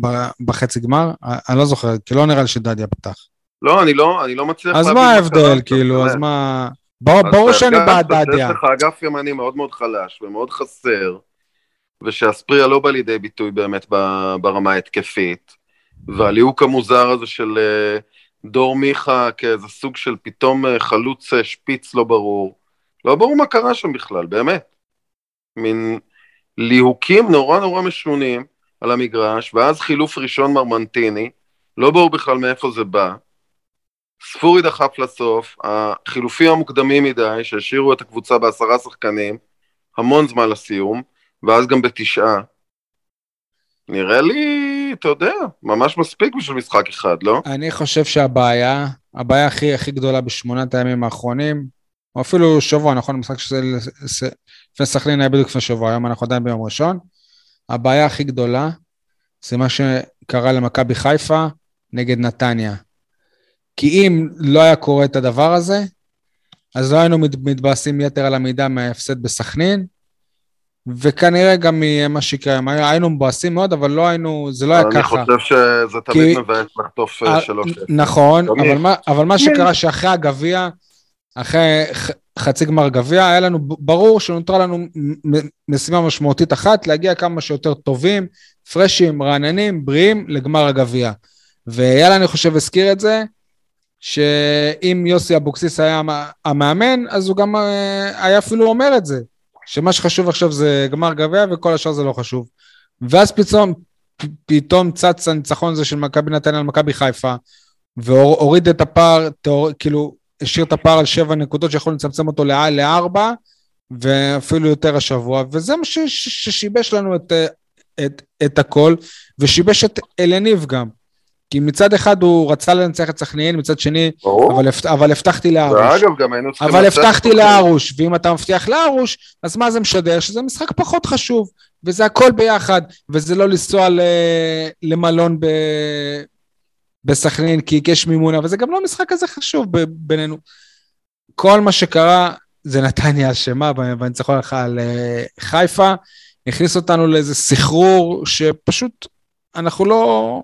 ב, בחצי גמר? אני לא זוכר, כי לא נראה לי שדדיה פתח. לא, אני לא, אני לא מצליח להבין. אז מה ההבדל, כאילו, אז מה... ברור שאני בעד דדיה. יש לך אגף ימני מאוד מאוד חלש ומאוד חסר. ושאספריה לא בא לידי ביטוי באמת ברמה ההתקפית, והליהוק המוזר הזה של אה, דור מיכה כאיזה סוג של פתאום אה, חלוץ אה, שפיץ לא ברור, לא ברור מה קרה שם בכלל, באמת. מין ליהוקים נורא נורא משונים על המגרש, ואז חילוף ראשון מרמנטיני, לא ברור בכלל מאיפה זה בא. ספורי דחף לסוף, החילופים המוקדמים מדי, שהשאירו את הקבוצה בעשרה שחקנים, המון זמן לסיום, ואז גם בתשעה. נראה לי, אתה יודע, ממש מספיק בשביל משחק אחד, לא? אני חושב שהבעיה, הבעיה הכי הכי גדולה בשמונת הימים האחרונים, או אפילו שבוע, נכון? משחק שזה לפני סכנין היה בדיוק לפני שבוע, היום אנחנו עדיין ביום ראשון. הבעיה הכי גדולה זה מה שקרה למכבי חיפה נגד נתניה. כי אם לא היה קורה את הדבר הזה, אז לא היינו מתבאסים יתר על המידה מההפסד בסכנין, וכנראה גם ממה שיקרה, היינו מבואסים מאוד, אבל לא היינו, זה לא היה ככה. אני חושב שזה תמיד מבאס לחטוף אה, שלוש. נכון, אבל מה, אבל מה שקרה שאחרי הגביע, אחרי חצי גמר גביע, היה לנו ברור שנותרה לנו משימה משמעותית אחת, להגיע כמה שיותר טובים, פרשים, רעננים, בריאים, לגמר הגביע. ויאללה, אני חושב, הזכיר את זה, שאם יוסי אבוקסיס היה המאמן, אז הוא גם אה, היה אפילו אומר את זה. שמה שחשוב עכשיו זה גמר גביע וכל השאר זה לא חשוב. ואז פתאום, פתאום צץ הניצחון הזה של מכבי נתניה על מכבי חיפה, והוריד את הפער, תאור, כאילו, השאיר את הפער על שבע נקודות שיכול לצמצם אותו לארבע, ואפילו יותר השבוע, וזה מה ששיבש לנו את, את, את הכל, ושיבש את אלניב גם. כי מצד אחד הוא רצה לנצח את סכנין, מצד שני, אבל, אבל הבטחתי לארוש. ואגב, גם היינו צריכים... אבל הבטחתי לארוש, ואם אתה מבטיח לארוש, אז מה זה משדר? שזה משחק פחות חשוב, וזה הכל ביחד, וזה לא לנסוע למלון ב... בסכנין, כי יש מימונה, וזה גם לא משחק כזה חשוב בינינו. כל מה שקרה, זה נתניה אשמה בניצחון לך על אה, חיפה, הכניס אותנו לאיזה סחרור שפשוט אנחנו לא...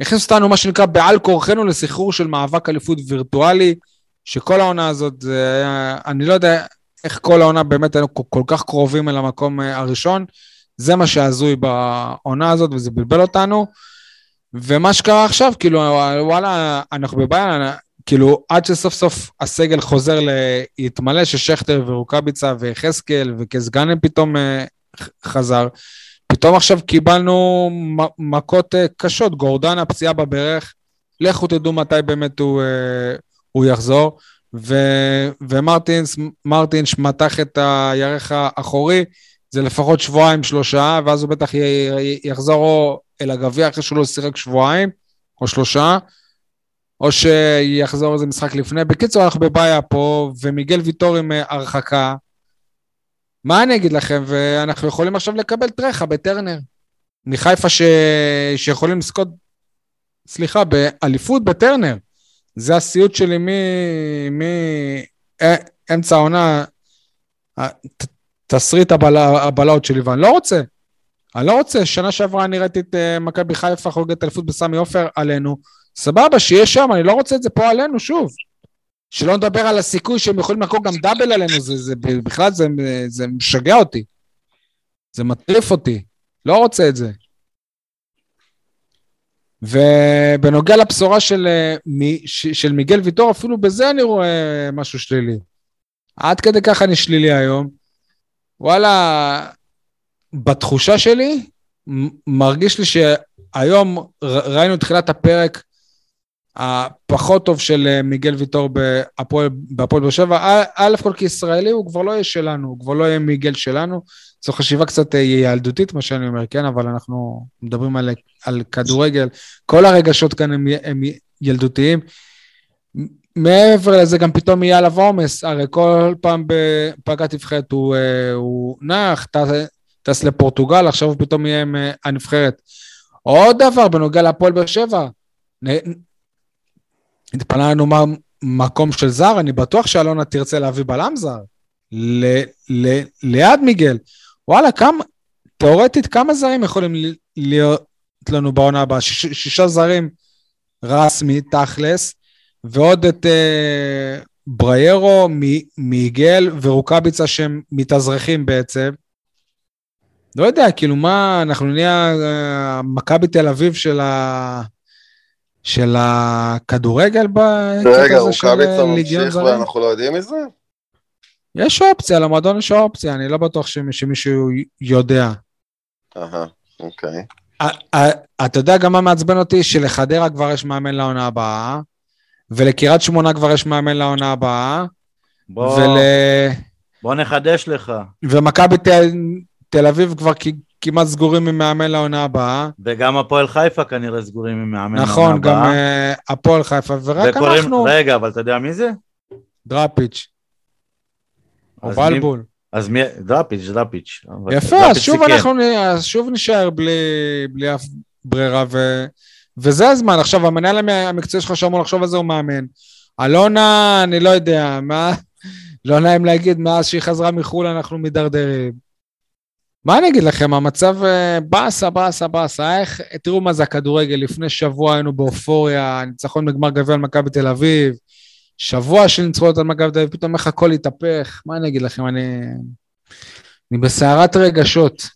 הכניס אותנו, מה שנקרא, בעל כורחנו לסחרור של מאבק אליפות וירטואלי, שכל העונה הזאת, אני לא יודע איך כל העונה באמת היינו כל כך קרובים אל המקום אה, הראשון, זה מה שהזוי בעונה הזאת וזה בלבל אותנו. ומה שקרה עכשיו, כאילו, וואלה, אנחנו בבעיה, כאילו, עד שסוף סוף הסגל חוזר להתמלא, ששכטר ורוקאביצה ויחזקאל וקזגנם פתאום אה, חזר, פתאום עכשיו קיבלנו מכות אה, קשות, גורדן הפציעה בברך, לכו תדעו מתי באמת הוא, אה, הוא יחזור, ו, ומרטינס, מרטינש מתח את הירך האחורי, זה לפחות שבועיים, שלושה, ואז הוא בטח יחזור אל הגביע אחרי שהוא לא שיחק שבועיים, או שלושה, או שיחזור איזה משחק לפני. בקיצור, אנחנו בבעיה פה, ומיגל ויטור עם אה, הרחקה. מה אני אגיד לכם? ואנחנו יכולים עכשיו לקבל טרחה בטרנר. מחיפה ש... שיכולים לזכות, סליחה, באליפות בטרנר. זה הסיוט שלי מאמצע העונה, תסריט הבלעות שלי, ואני לא רוצה. אני לא רוצה. שנה שעברה אני ראיתי את uh, מכבי חיפה חוגגת אליפות בסמי עופר עלינו. סבבה, שיהיה שם, אני לא רוצה את זה פה עלינו, שוב. שלא נדבר על הסיכוי שהם יכולים לקרוא גם דאבל עלינו, זה, זה, בכלל זה, זה משגע אותי. זה מטריף אותי. לא רוצה את זה. ובנוגע לבשורה של, אה, של מיגל ויטור, אפילו בזה אני רואה משהו שלילי. עד כדי כך אני שלילי היום. וואלה, בתחושה שלי, מרגיש לי שהיום ראינו תחילת הפרק הפחות טוב של אה, מיגל ויטור בהפועל באר שבע. א' כל כישראלי הוא כבר לא יהיה שלנו, הוא כבר לא יהיה מיגל שלנו. זו חשיבה קצת אה, ילדותית, מה שאני אומר, כן, אבל אנחנו מדברים על, על כדורגל. כל הרגשות כאן הם, הם ילדותיים. מעבר לזה, גם פתאום יהיה עליו עומס, הרי כל פעם בפגרת נבחרת הוא, אה, הוא נח, טס לפורטוגל, עכשיו הוא פתאום יהיה עם הנבחרת. עוד דבר בנוגע להפועל באר שבע, התפנה לנו מקום של זר, אני בטוח שאלונה תרצה להביא בלם זר. ל, ל, ליד מיגל. וואלה, כמה, תאורטית, כמה זרים יכולים להיות לנו בעונה הבאה? שיש, שישה זרים רסמי, תכלס, ועוד את אה, בריירו, מיגל ורוקאביצה שהם מתאזרחים בעצם. לא יודע, כאילו מה, אנחנו נהיה אה, מכבי תל אביב של ה... של הכדורגל בקטע הזה של ליגיון זרים? רגע, רוקאביצה ממשיך ואנחנו לא יודעים מזה? יש אופציה, למועדון יש אופציה, אני לא בטוח שמישהו יודע. אהה, אוקיי. אתה יודע גם מה מעצבן אותי? שלחדרה כבר יש מאמן לעונה הבאה, ולקריית שמונה כבר יש מאמן לעונה הבאה, בוא, ול... בוא נחדש לך. ומכבי תל, תל אביב כבר כמעט סגורים עם מאמן לעונה הבאה. וגם הפועל חיפה כנראה סגורים עם מאמן נכון, לעונה הבאה. נכון, גם uh, הפועל חיפה, ורק וקוראים, אנחנו... רגע, אבל אתה יודע מי זה? דראפיץ'. או בלבול. מי... אז מי... דראפיץ', דראפיץ'. יפה, אז שוב אנחנו אז שוב נשאר בלי, בלי אף ברירה, ו... וזה הזמן. עכשיו, המנהל המקצועי שלך שאמור לחשוב על זה הוא מאמן. אלונה, אני לא יודע, מה... לא נעים להגיד, מאז שהיא חזרה מחו"ל אנחנו מידרדרים. מה אני אגיד לכם, המצב אה, באסה, באסה, באסה. איך, תראו מה זה הכדורגל, לפני שבוע היינו באופוריה, ניצחון בגמר גביע על מכבי תל אביב, שבוע של ניצחונות על מכבי תל אביב, פתאום איך הכל התהפך. מה אני אגיד לכם, אני... אני בסערת רגשות.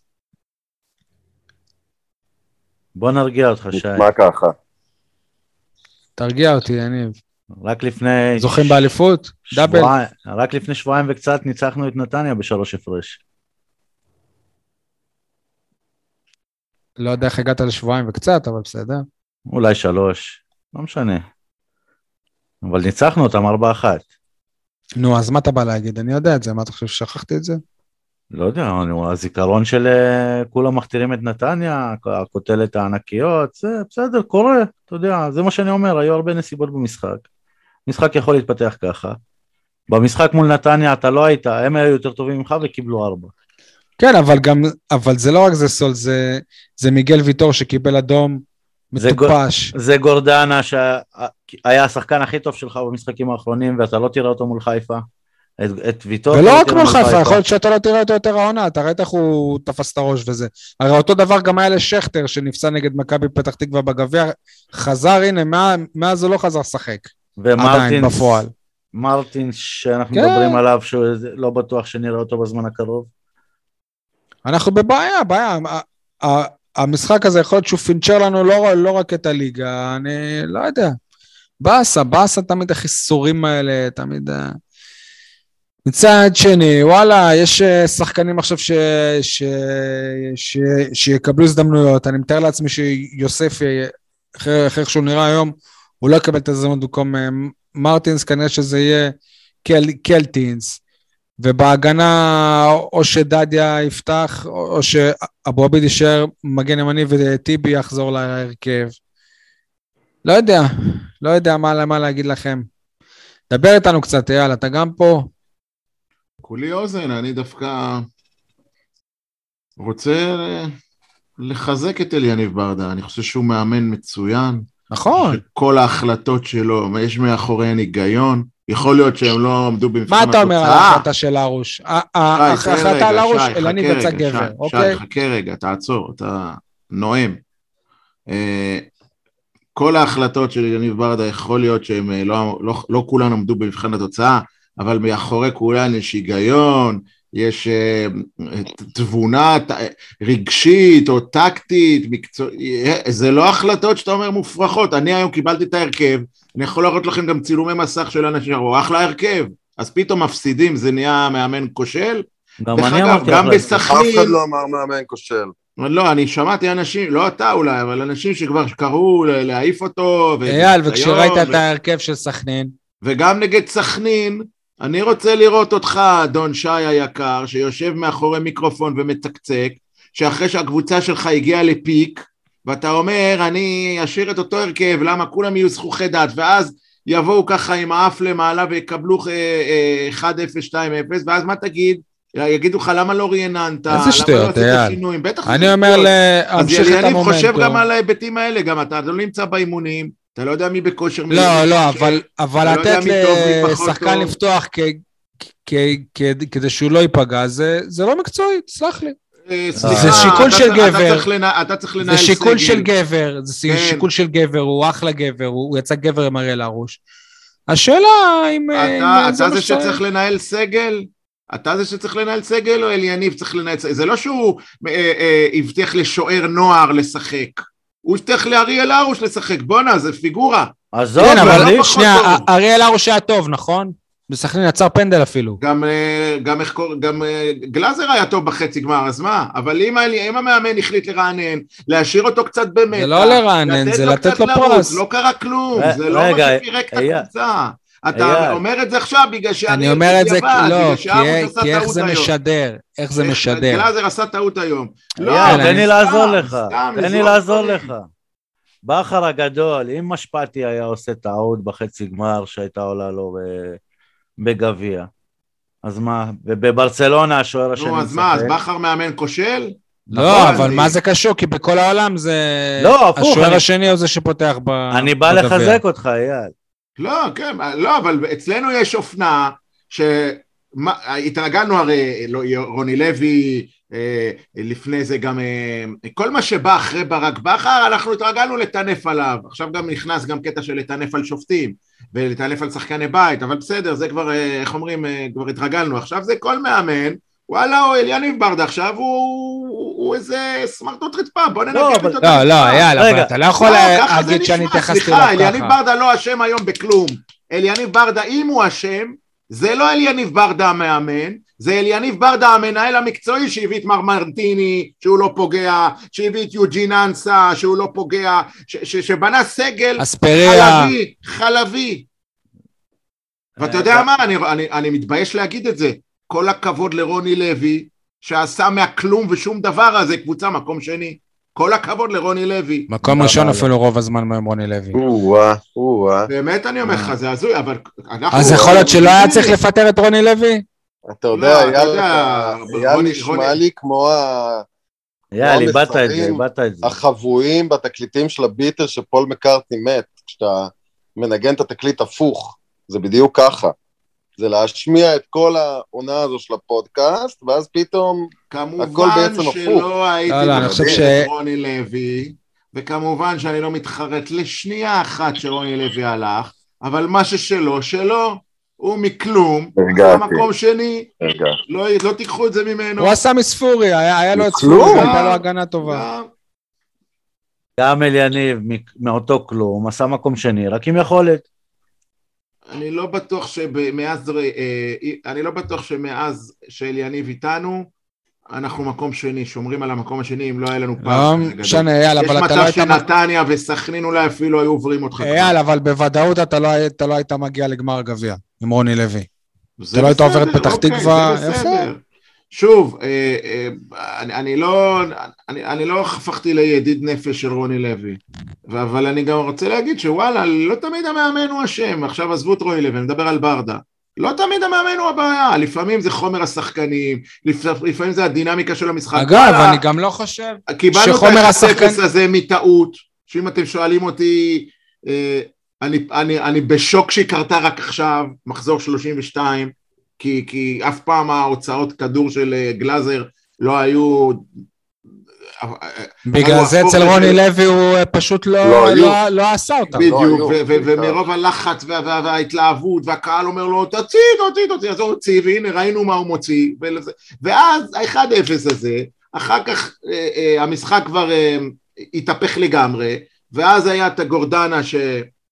בוא נרגיע אותך, שי. מה ככה? תרגיע אותי, יניב. רק לפני... זוכים באליפות? דאבל? רק לפני שבועיים וקצת ניצחנו את נתניה בשלוש הפרש. לא יודע איך הגעת לשבועיים וקצת, אבל בסדר. אולי שלוש, לא משנה. אבל ניצחנו אותם ארבע אחת. נו, אז מה אתה בא להגיד? אני יודע את זה, מה אתה חושב ששכחתי את זה? לא יודע, הזיכרון של אה, כולם מכתירים את נתניה, הכותלת הענקיות, זה בסדר, קורה, אתה יודע, זה מה שאני אומר, היו הרבה נסיבות במשחק. משחק יכול להתפתח ככה. במשחק מול נתניה אתה לא היית, הם היו יותר טובים ממך וקיבלו ארבע. כן, אבל גם, אבל זה לא רק זה סול, זה, זה מיגל ויטור שקיבל אדום מטופש. זה, זה גורדנה שהיה השחקן הכי טוב שלך במשחקים האחרונים ואתה לא תראה אותו מול חיפה. את, את ויטור... ולא רק מול חיפה, יכול להיות שאתה לא תראה אותו יותר העונה, אתה ראית איך הוא תפס את הראש וזה. הרי אותו דבר גם היה לשכטר שנפצע נגד מכבי פתח תקווה בגביע, חזר, הנה, מאז הוא לא חזר לשחק. עדיין, בפועל. מרטינס, שאנחנו כן. מדברים עליו, שלא בטוח שנראה אותו בזמן הקרוב. אנחנו בבעיה, בעיה. המשחק הזה יכול להיות שהוא פינצ'ר לנו לא, לא רק את הליגה, אני לא יודע. באסה, באסה תמיד החיסורים האלה, תמיד... אה. מצד שני, וואלה, יש אה, שחקנים עכשיו ש... ש... ש... שיקבלו הזדמנויות. אני מתאר לעצמי שיוסף, אה, אחרי איך שהוא נראה היום, הוא לא יקבל את הזדמנות במקום מרטינס, כנראה שזה יהיה קל... קלטינס. ובהגנה או שדדיה יפתח, או שאבו עביד יישאר מגן ימני וטיבי יחזור להרכב. לא יודע, לא יודע מה, מה להגיד לכם. דבר איתנו קצת, אייל, אתה גם פה? כולי אוזן, אני דווקא רוצה לחזק את אליניב ברדה, אני חושב שהוא מאמן מצוין. נכון. כל ההחלטות שלו, יש מאחוריהן היגיון. יכול להיות שהם לא עמדו במבחן התוצאה. מה אתה אומר על ההחלטה של הרוש? ההחלטה על הרוש, אלניב יצא גבר, אוקיי? שי, חכה רגע, תעצור, אתה נואם. אה, כל ההחלטות של יניב ברדה, יכול להיות שהם אה, לא, לא, לא כולן עמדו במבחן התוצאה, אבל מאחורי כולן יש היגיון, יש uh, תבונה רגשית או טקטית, מקצוע... זה לא החלטות שאתה אומר מופרכות. אני היום קיבלתי את ההרכב, אני יכול להראות לכם גם צילומי מסך של אנשים, הוא אחלה הרכב, אז פתאום מפסידים, זה נהיה מאמן כושל. גם אני אמרתי גם בסכנין... אף אחד לא אמר מאמן כושל. לא, אני שמעתי אנשים, לא אתה אולי, אבל אנשים שכבר קראו להעיף אותו. אייל, וכשראית ו... את ההרכב של סכנין? וגם נגד סכנין, אני רוצה לראות אותך, אדון שי היקר, שיושב מאחורי מיקרופון ומצקצק, שאחרי שהקבוצה שלך הגיעה לפיק, ואתה אומר, אני אשאיר את אותו הרכב, למה כולם יהיו זכוכי דעת, ואז יבואו ככה עם האף למעלה ויקבלו 1-0, אה, 2-0, אה, ואז מה תגיד? יגידו לך למה לא רעננת, איזה שטויות, אייל. בטח אני אומר להמשיך את המומנטום. אז יניב חושב גם על ההיבטים האלה, גם אתה לא נמצא באימונים, אתה לא יודע מי בכושר. לא, לא, אבל, אבל לא לתת לשחקן לפתוח כדי שהוא לא ייפגע, זה, זה לא מקצועי, סלח לי. אה, זה שיקול של גבר, אתה צריך לנהל סגל. זה שיקול של גבר, זה כן. שיקול של גבר, הוא אחלה גבר, הוא יצא גבר עם אריאל הרוש. השאלה אם... אה, אתה זה שצריך לנהל סגל? אתה זה שצריך לנהל סגל או אליניב צריך לנהל סגל? זה לא שהוא אה, הבטיח לשוער נוער לשחק. הוא הבטיח לאריאל הרוש לשחק, בואנה, זה פיגורה. עזוב, כן, אבל שנייה, אריאל הרוש היה טוב, נכון? בסכנין יצר פנדל אפילו. גם, אה, גם, גם אה, גלאזר היה טוב בחצי גמר, אז מה? אבל אם, אם המאמן החליט לרענן, להשאיר אותו קצת במתח, זה לא לרענן, זה לתת לו פרס. לא קרה כלום, זה לא מה שפירק את הקבוצה. אתה אומר את זה עכשיו בגלל שאני... אני אומר את זה, לא, כי איך זה משדר, איך זה משדר. גלאזר עשה טעות היום. לא, תן לי לעזור לך, תן לי לעזור לך. בכר הגדול, אם משפטי היה עושה טעות בחצי גמר שהייתה עולה לו בגביע, אז מה, ובברצלונה השוער השני... נו, אז מה, אז בכר מאמן כושל? לא, נכון, אבל מה זה קשור? כי בכל העולם זה... לא, הפוך. השוער השני הוא זה שפותח בגביע. אני בא לחזק אותך, אייל. לא, כן, לא, אבל אצלנו יש אופנה שהתרגלנו הרי, לא, רוני לוי, אה, לפני זה גם, אה, כל מה שבא אחרי ברק בכר, אנחנו התרגלנו לטנף עליו. עכשיו גם נכנס גם קטע של לטנף על שופטים, ולטנף על שחקני בית, אבל בסדר, זה כבר, אה, איך אומרים, כבר התרגלנו. עכשיו זה כל מאמן, וואלה, אליניב ברדה, עכשיו הוא, הוא איזה סמרטוט רצפה, בוא לא, אותו. לא, לא, יאללה, אתה לא יכול להגיד שאני התייחסתי אליו ככה. סליחה, אליניב ברדה לא אשם היום בכלום. אליניב ברדה, אם הוא אשם, זה לא אליניב ברדה המאמן, זה אליניב ברדה המנהל המקצועי שהביא את מר מרטיני שהוא לא פוגע, שהביא את יוג'ין אנסה שהוא לא פוגע, שבנה סגל אספריה. חלבי, חלבי. ואתה יודע מה, אני, אני, אני מתבייש להגיד את זה, כל הכבוד לרוני לוי שעשה מהכלום ושום דבר הזה קבוצה מקום שני. כל הכבוד לרוני לוי. מקום ראשון אפילו רוב הזמן מהיום רוני לוי. או-אה, או-אה. באמת אני אומר לך, זה הזוי, אבל אנחנו... אז יכול להיות שלא היה צריך לפטר את רוני לוי? אתה יודע, היה נשמע לי כמו ה... אייל, איבדת את זה, איבדת את זה. החבויים בתקליטים של הביטר שפול מקארטי מת, כשאתה מנגן את התקליט הפוך, זה בדיוק ככה. זה להשמיע את כל העונה הזו של הפודקאסט, ואז פתאום הכל בעצם הפוך. כמובן שלא הייתי ש... את רוני לוי, וכמובן שאני לא מתחרט לשנייה אחת שרוני לוי הלך, אבל מה ששלו, שלו. הוא מכלום, הרגעתי. מקום שני, לא, לא תיקחו את זה ממנו. הוא עשה מספורי, היה, היה לו את ספורי, הייתה לו הגנה טובה. גם אליניב מאותו כלום, עשה מקום שני, רק עם יכולת. אני לא בטוח שמאז, אה, אני לא בטוח שמאז שאליניב איתנו, אנחנו מקום שני, שומרים על המקום השני, אם לא היה לנו לא פעם. גדול. משנה, אייל, אבל אתה לא יש היית... מצב שנתניה וסכנין אולי אפילו היו עוברים אותך. אייל, אבל בוודאות אתה לא אתה לא היית מגיע לגמר גביע עם רוני לוי. זה אתה לא היית עובר את פתח אוקיי, תקווה, יפה. שוב, אה, אה, אני, אני לא, אני, אני לא הפכתי לידיד נפש של רוני לוי, אבל אני גם רוצה להגיד שוואלה, לא תמיד המאמן הוא אשם, עכשיו עזבו את רוני לוי, אני מדבר על ברדה. לא תמיד המאמן הוא הבעיה, לפעמים זה חומר השחקנים, לפ- לפעמים זה הדינמיקה של המשחק. אגב, וואלה, אני גם לא חושב... קיבלנו את שחומר ה-0 השחקן- הזה מטעות, שאם אתם שואלים אותי, אה, אני, אני, אני בשוק שהיא קרתה רק עכשיו, מחזור 32, כי, כי אף פעם ההוצאות כדור של אה, גלאזר לא היו... אה, בגלל הוא זה אצל. רוני לוי הוא אה, פשוט לא לא- היו. לא לא עשה אותם. בדיוק, ו- בעיקר. ומרוב הלחץ וה- וה- וההתלהבות, והקהל אומר לו, תוציא, תוציא, תוציא, אז הוא הוציא, והנה ראינו מה הוא מוציא, ואז ה-1-0 הזה, אחר כך אה, אה, המשחק כבר אה, התהפך לגמרי, ואז היה את הגורדנה ש...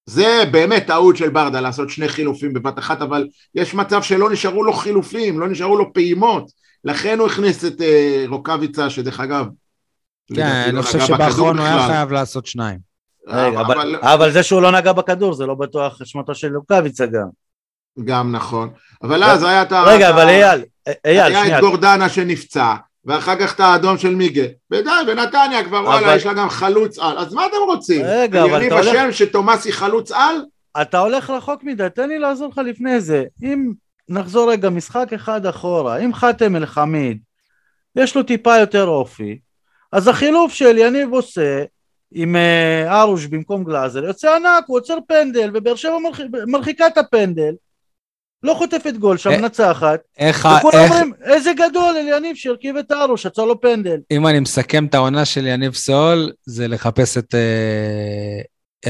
זה באמת טעות של ברדה לעשות שני חילופים בבת אחת, אבל יש מצב שלא נשארו לו חילופים, לא נשארו לו פעימות, לכן הוא הכניס את אה, רוקאביצה, שדרך אגב, כן, לדעתי אני לא חושב שבאחרון הוא היה. חייב לעשות שניים. רגע, אבל- אבל, אבל זה שהוא לא נגע בכדור זה לא בטוח אשמתו של לוקאביצה גם. גם נכון, אבל אז היה את ה... רגע, אבל אייל, אייל, היה שנייה, את גורדנה שנפצע, ואחר כך את האדום של מיגה. ודי, בנתניה כבר וואלה, אבל- יש לה גם חלוץ על. אז מה אתם רוצים? רגע, אבל אני אתה הולך- בשם שתומאסי חלוץ על? אתה הולך רחוק מדי, תן לי לעזור לך לפני זה. אם נחזור רגע משחק אחד אחורה, אם חאתם אל חמיד, יש לו טיפה יותר אופי, אז החילוף של יניב עושה עם אה, ארוש במקום גלאזר יוצא ענק, הוא עוצר פנדל, ובאר שבע מרח... מרחיקה את הפנדל, לא חוטפת גול שם, אה, מנצחת, איך, וכולם איך, אומרים, איזה גדול אל יניב שהרכיב את ארוש, עצר לו פנדל. אם אני מסכם את העונה של יניב סול, זה לחפש את אה,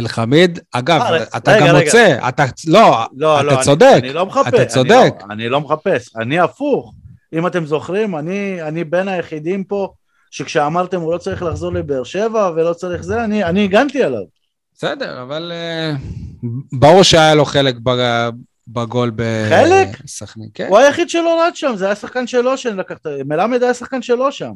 אלחמיד. אגב, אה, אתה רגע, גם רגע. מוצא, אתה, לא, לא, אתה לא, אני- צודק. אני לא מחפש. אתה אני צודק. לא, אני לא מחפש, אני הפוך. אם אתם זוכרים, אני, אני בין היחידים פה, שכשאמרתם הוא לא צריך לחזור לבאר שבע ולא צריך זה, אני, אני הגנתי עליו. בסדר, אבל אה, ברור שהיה לו חלק ב- בגול חלק? בסכנין. כן. הוא היחיד שלא רץ שם, זה היה שחקן שלו שלקח, מלמד היה שחקן שלו שם.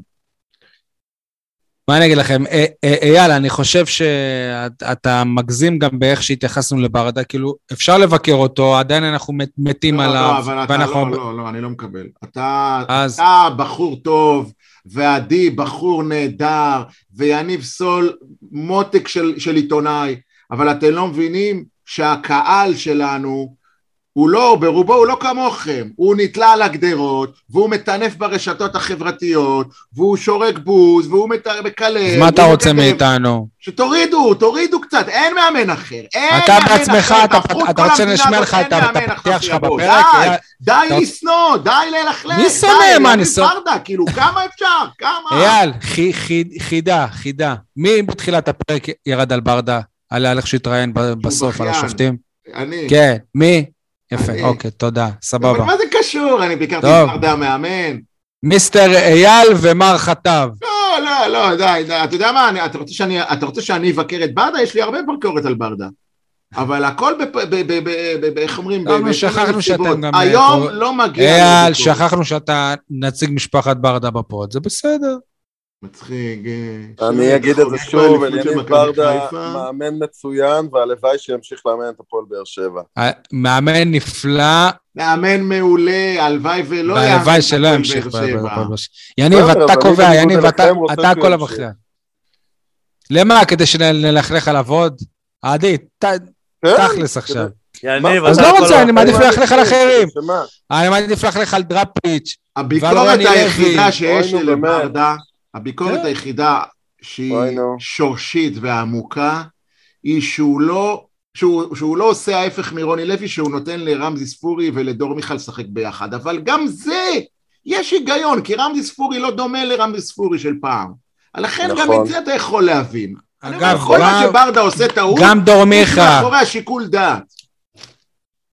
מה אני אגיד לכם, אה, אה, אייל, אני חושב שאתה מגזים גם באיך שהתייחסנו לברדה, כאילו, אפשר לבקר אותו, עדיין אנחנו מת- מתים לא, עליו, לא, אבל אתה. לא, לא, לא, אני לא מקבל. אתה, בחור טוב, ועדי בחור נהדר, ויניב סול מותק של, של עיתונאי, אבל אתם לא מבינים שהקהל שלנו הוא לא, ברובו הוא לא כמוכם, הוא נתלה על הגדרות, והוא מטנף ברשתות החברתיות, והוא שורק בוז, והוא מת- מקלל. אז מה אתה רוצה מקדם. מאיתנו? שתורידו, תורידו קצת, אין מאמן אחר, אין אתה מאמן בעצמך, אחר, אתה- אתה כל רוצה שנשמיע לך את הפתיח שלך. בפרק? די, די אתה- לשנוא, די ללכלך, מי שונא? מה, אני שונא? ברדה, כאילו, כמה אפשר? כמה? אייל, חי- חי- חידה, חידה. מי בתחילת הפרק ירד על ברדה? על איך שהתראיין בסוף על. השופטים? אני. כן, מי? יפה, אני. אוקיי, תודה, אבל סבבה. מה זה קשור? אני ביקרתי. את ברדה המאמן. מיסטר אייל ומר חטב. לא, לא, לא, די, די. אתה יודע מה, אני- אתה רוצה שאני- אתה רוצה שאני אבקר את ברדה? יש לי הרבה ביקורת על ברדה. אבל הכל, בפ- ב- ב- ב- ב- ב- איך אומרים? בכל שכחנו שאתם סיבות. גם, היום אה, לא מגיע... אייל. שכחנו שאתה נציג משפחת ברדה בפוד, זה בסדר. מצחיק. אה, אני אגיד את זה שוב, אליניב ברדה. מאמן מצוין, והלוואי שימשיך לאמן את הפועל באר שבע. מאמן נפלא, מאמן מעולה, הלוואי ולא והלוואי שלא ימשיך. באר שבע. בהפועל באר שבע. יניב, אתה קובע, יניב, אתה- הכל. המכריע. למה? כדי שנלכלך עליו עוד? עדי, כן, תכלס עכשיו. יניב, אז אתה לא רוצה, אני. מעדיף ללכלך על אחרים. אני מעדיף ללכלך על דראפיץ'. הביקורת. היחידה שיש לי. לברדה, הביקורת כן. היחידה שהיא. שורשית ועמוקה, היא שהוא לא, שהוא, שהוא לא עושה ההפך מרוני לוי, שהוא נותן לרמזי ספורי ולדור מיכל לשחק ביחד, אבל גם זה, יש היגיון, כי רמזי ספורי לא דומה לרמזי ספורי של פעם. לכן גם נכון. את זה אתה יכול להבין. אני אומר, אגב, כל מה גם- שברדה עושה טעות, גם דור מיכה. מאחורי השיקול דעת.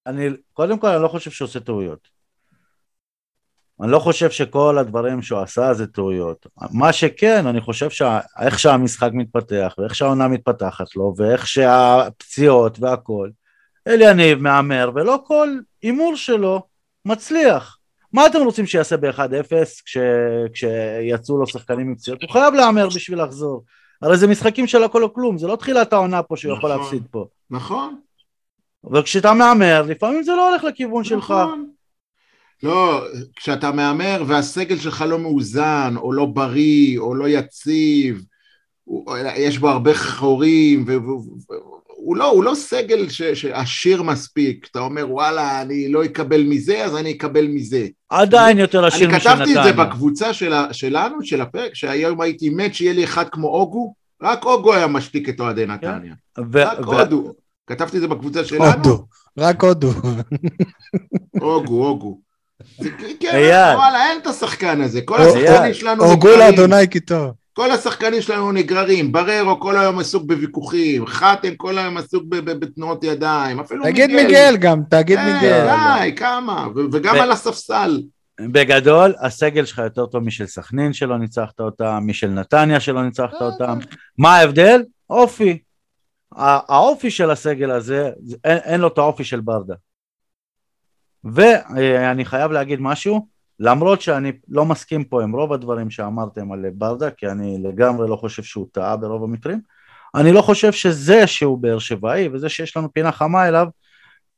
אני, קודם כל, אני לא חושב שהוא עושה טעויות. אני לא חושב שכל הדברים שהוא עשה זה טעויות. מה שכן, אני חושב שאיך שהמשחק מתפתח, ואיך שהעונה מתפתחת לו, ואיך שהפציעות והכל, אליניב מהמר, ולא כל הימור שלו מצליח. מה אתם רוצים שיעשה ב-1-0 כש... כשיצאו לו שחקנים עם פציעות? הוא חייב להמר בשביל לחזור. הרי זה משחקים של הכל או כלום, זה לא תחילת העונה פה שהוא יכול נכון. להפסיד פה. נכון, וכשאתה מהמר, לפעמים זה לא הולך לכיוון שלך. לא, כשאתה מהמר והסגל שלך לא מאוזן, או לא בריא, או לא יציב, הוא- יש בו הרבה חורים, והוא לא, הוא לא סגל ש- שעשיר מספיק, אתה אומר וואלה, אני לא אקבל מזה, אז אני אקבל מזה. עדיין יותר עשיר אני משל כתבתי את זה נתניה. בקבוצה של ה- שלנו, של הפרק, שהיום הייתי מת שיהיה לי אחד כמו אוגו, רק אוגו היה משתיק את אוהדי נתניה. ו- רק הודו. כתבתי את זה בקבוצה שלנו, הודו, רק הודו. אוגו, אוגו. כן, אייל. וואלה, אין את השחקן הזה, כל השחקנים. שלנו הוגו נגררים, לאדוני כי טוב. כל השחקנים שלנו נגררים, בררו כל היום עסוק בוויכוחים, חתם כל היום עסוק בתנועות ידיים, אפילו תגיד מיגל גם, תגיד כן, מיגל. די, כמה, וגם על הספסל. בגדול, הסגל שלך יותר טוב משל סכנין שלא ניצחת אותם, משל נתניה שלא ניצחת אה, אותם. מה ההבדל? אופי. האופי של הסגל הזה, זה- אין, אין לו את האופי של ברדה. ואני חייב להגיד משהו, למרות שאני לא מסכים פה עם רוב הדברים שאמרתם על ברדה, כי אני לגמרי לא חושב שהוא טעה ברוב המקרים, אני לא חושב שזה שהוא באר שבעי וזה שיש לנו פינה חמה אליו,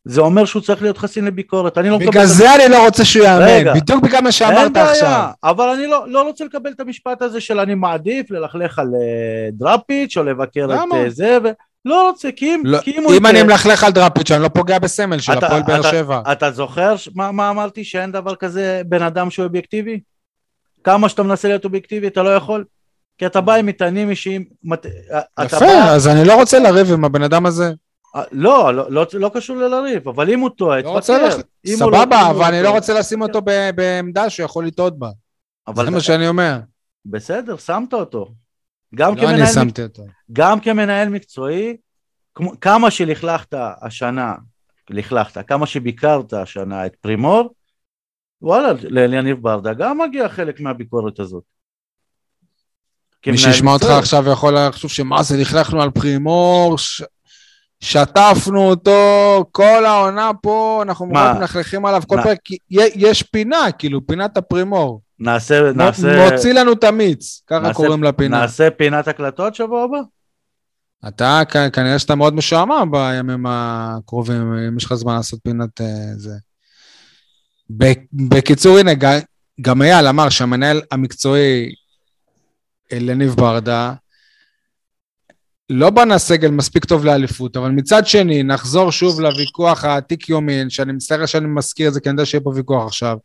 זה אומר שהוא צריך להיות חסין לביקורת. אני לא מקבל בגלל זה אני לא רוצה שהוא. יאמן, בדיוק בגלל מה שאמרת עכשיו. אבל אני לא, לא רוצה לקבל את המשפט הזה של אני מעדיף ללכלך על אה, דראפיץ' או לבקר למה? את אה, זה, ולא רוצה, כי אם, לא, כי אם הוא אם אני מלכלך על דראפיץ', אני לא פוגע בסמל של אתה- הפועל באר שבע. אתה זוכר מה, מה אמרתי, שאין דבר כזה בן אדם שהוא אובייקטיבי? כמה שאתה מנסה להיות אובייקטיבי אתה לא יכול? כי אתה בא עם מטענים אישיים, יפה, בא- אז אני לא רוצה לריב עם הבן אדם הזה. אה, לא, לא, לא, לא קשור ללריב, אבל אם הוא טועה, לא רוצה תפטר. לח- אם הוא לא- אם סבבה, הוא אבל אני לא. רוצה לשים אותו בעמדה שהוא יכול לטעות בה. אבל זה מה שאני אומר. בסדר, שמת אותו. גם לא כמנהל אותו. גם כמנהל מקצועי, כמו, כמה שלכלכת השנה, לכלכת, כמה שביקרת השנה את פרימור, וואלה, לאליניב ברדה גם מגיע חלק מהביקורת הזאת. מי שישמע אותך. עכשיו יכול לחשוב שמה זה, לכלכנו על פרימור, ש- שטפנו אותו, כל העונה פה, אנחנו? רק מלכלכים עליו כל מה? פרק, יש פינה, כאילו, פינת הפרימור. נעשה, נעשה, מוציא לנו את המיץ, ככה נעשה- קוראים לפינה. נעשה פינת הקלטות שבוע הבא? אתה, כנראה שאתה מאוד משועמם בימים הקרובים, אם יש לך זמן לעשות פינת אה, זה. בקיצור, הנה, גם אייל אמר שהמנהל המקצועי אלניב ברדה לא בנה סגל מספיק טוב לאליפות, אבל מצד שני, נחזור שוב לוויכוח העתיק יומין, שאני מצטער שאני מזכיר את זה, כי אני יודע שיהיה פה ויכוח עכשיו,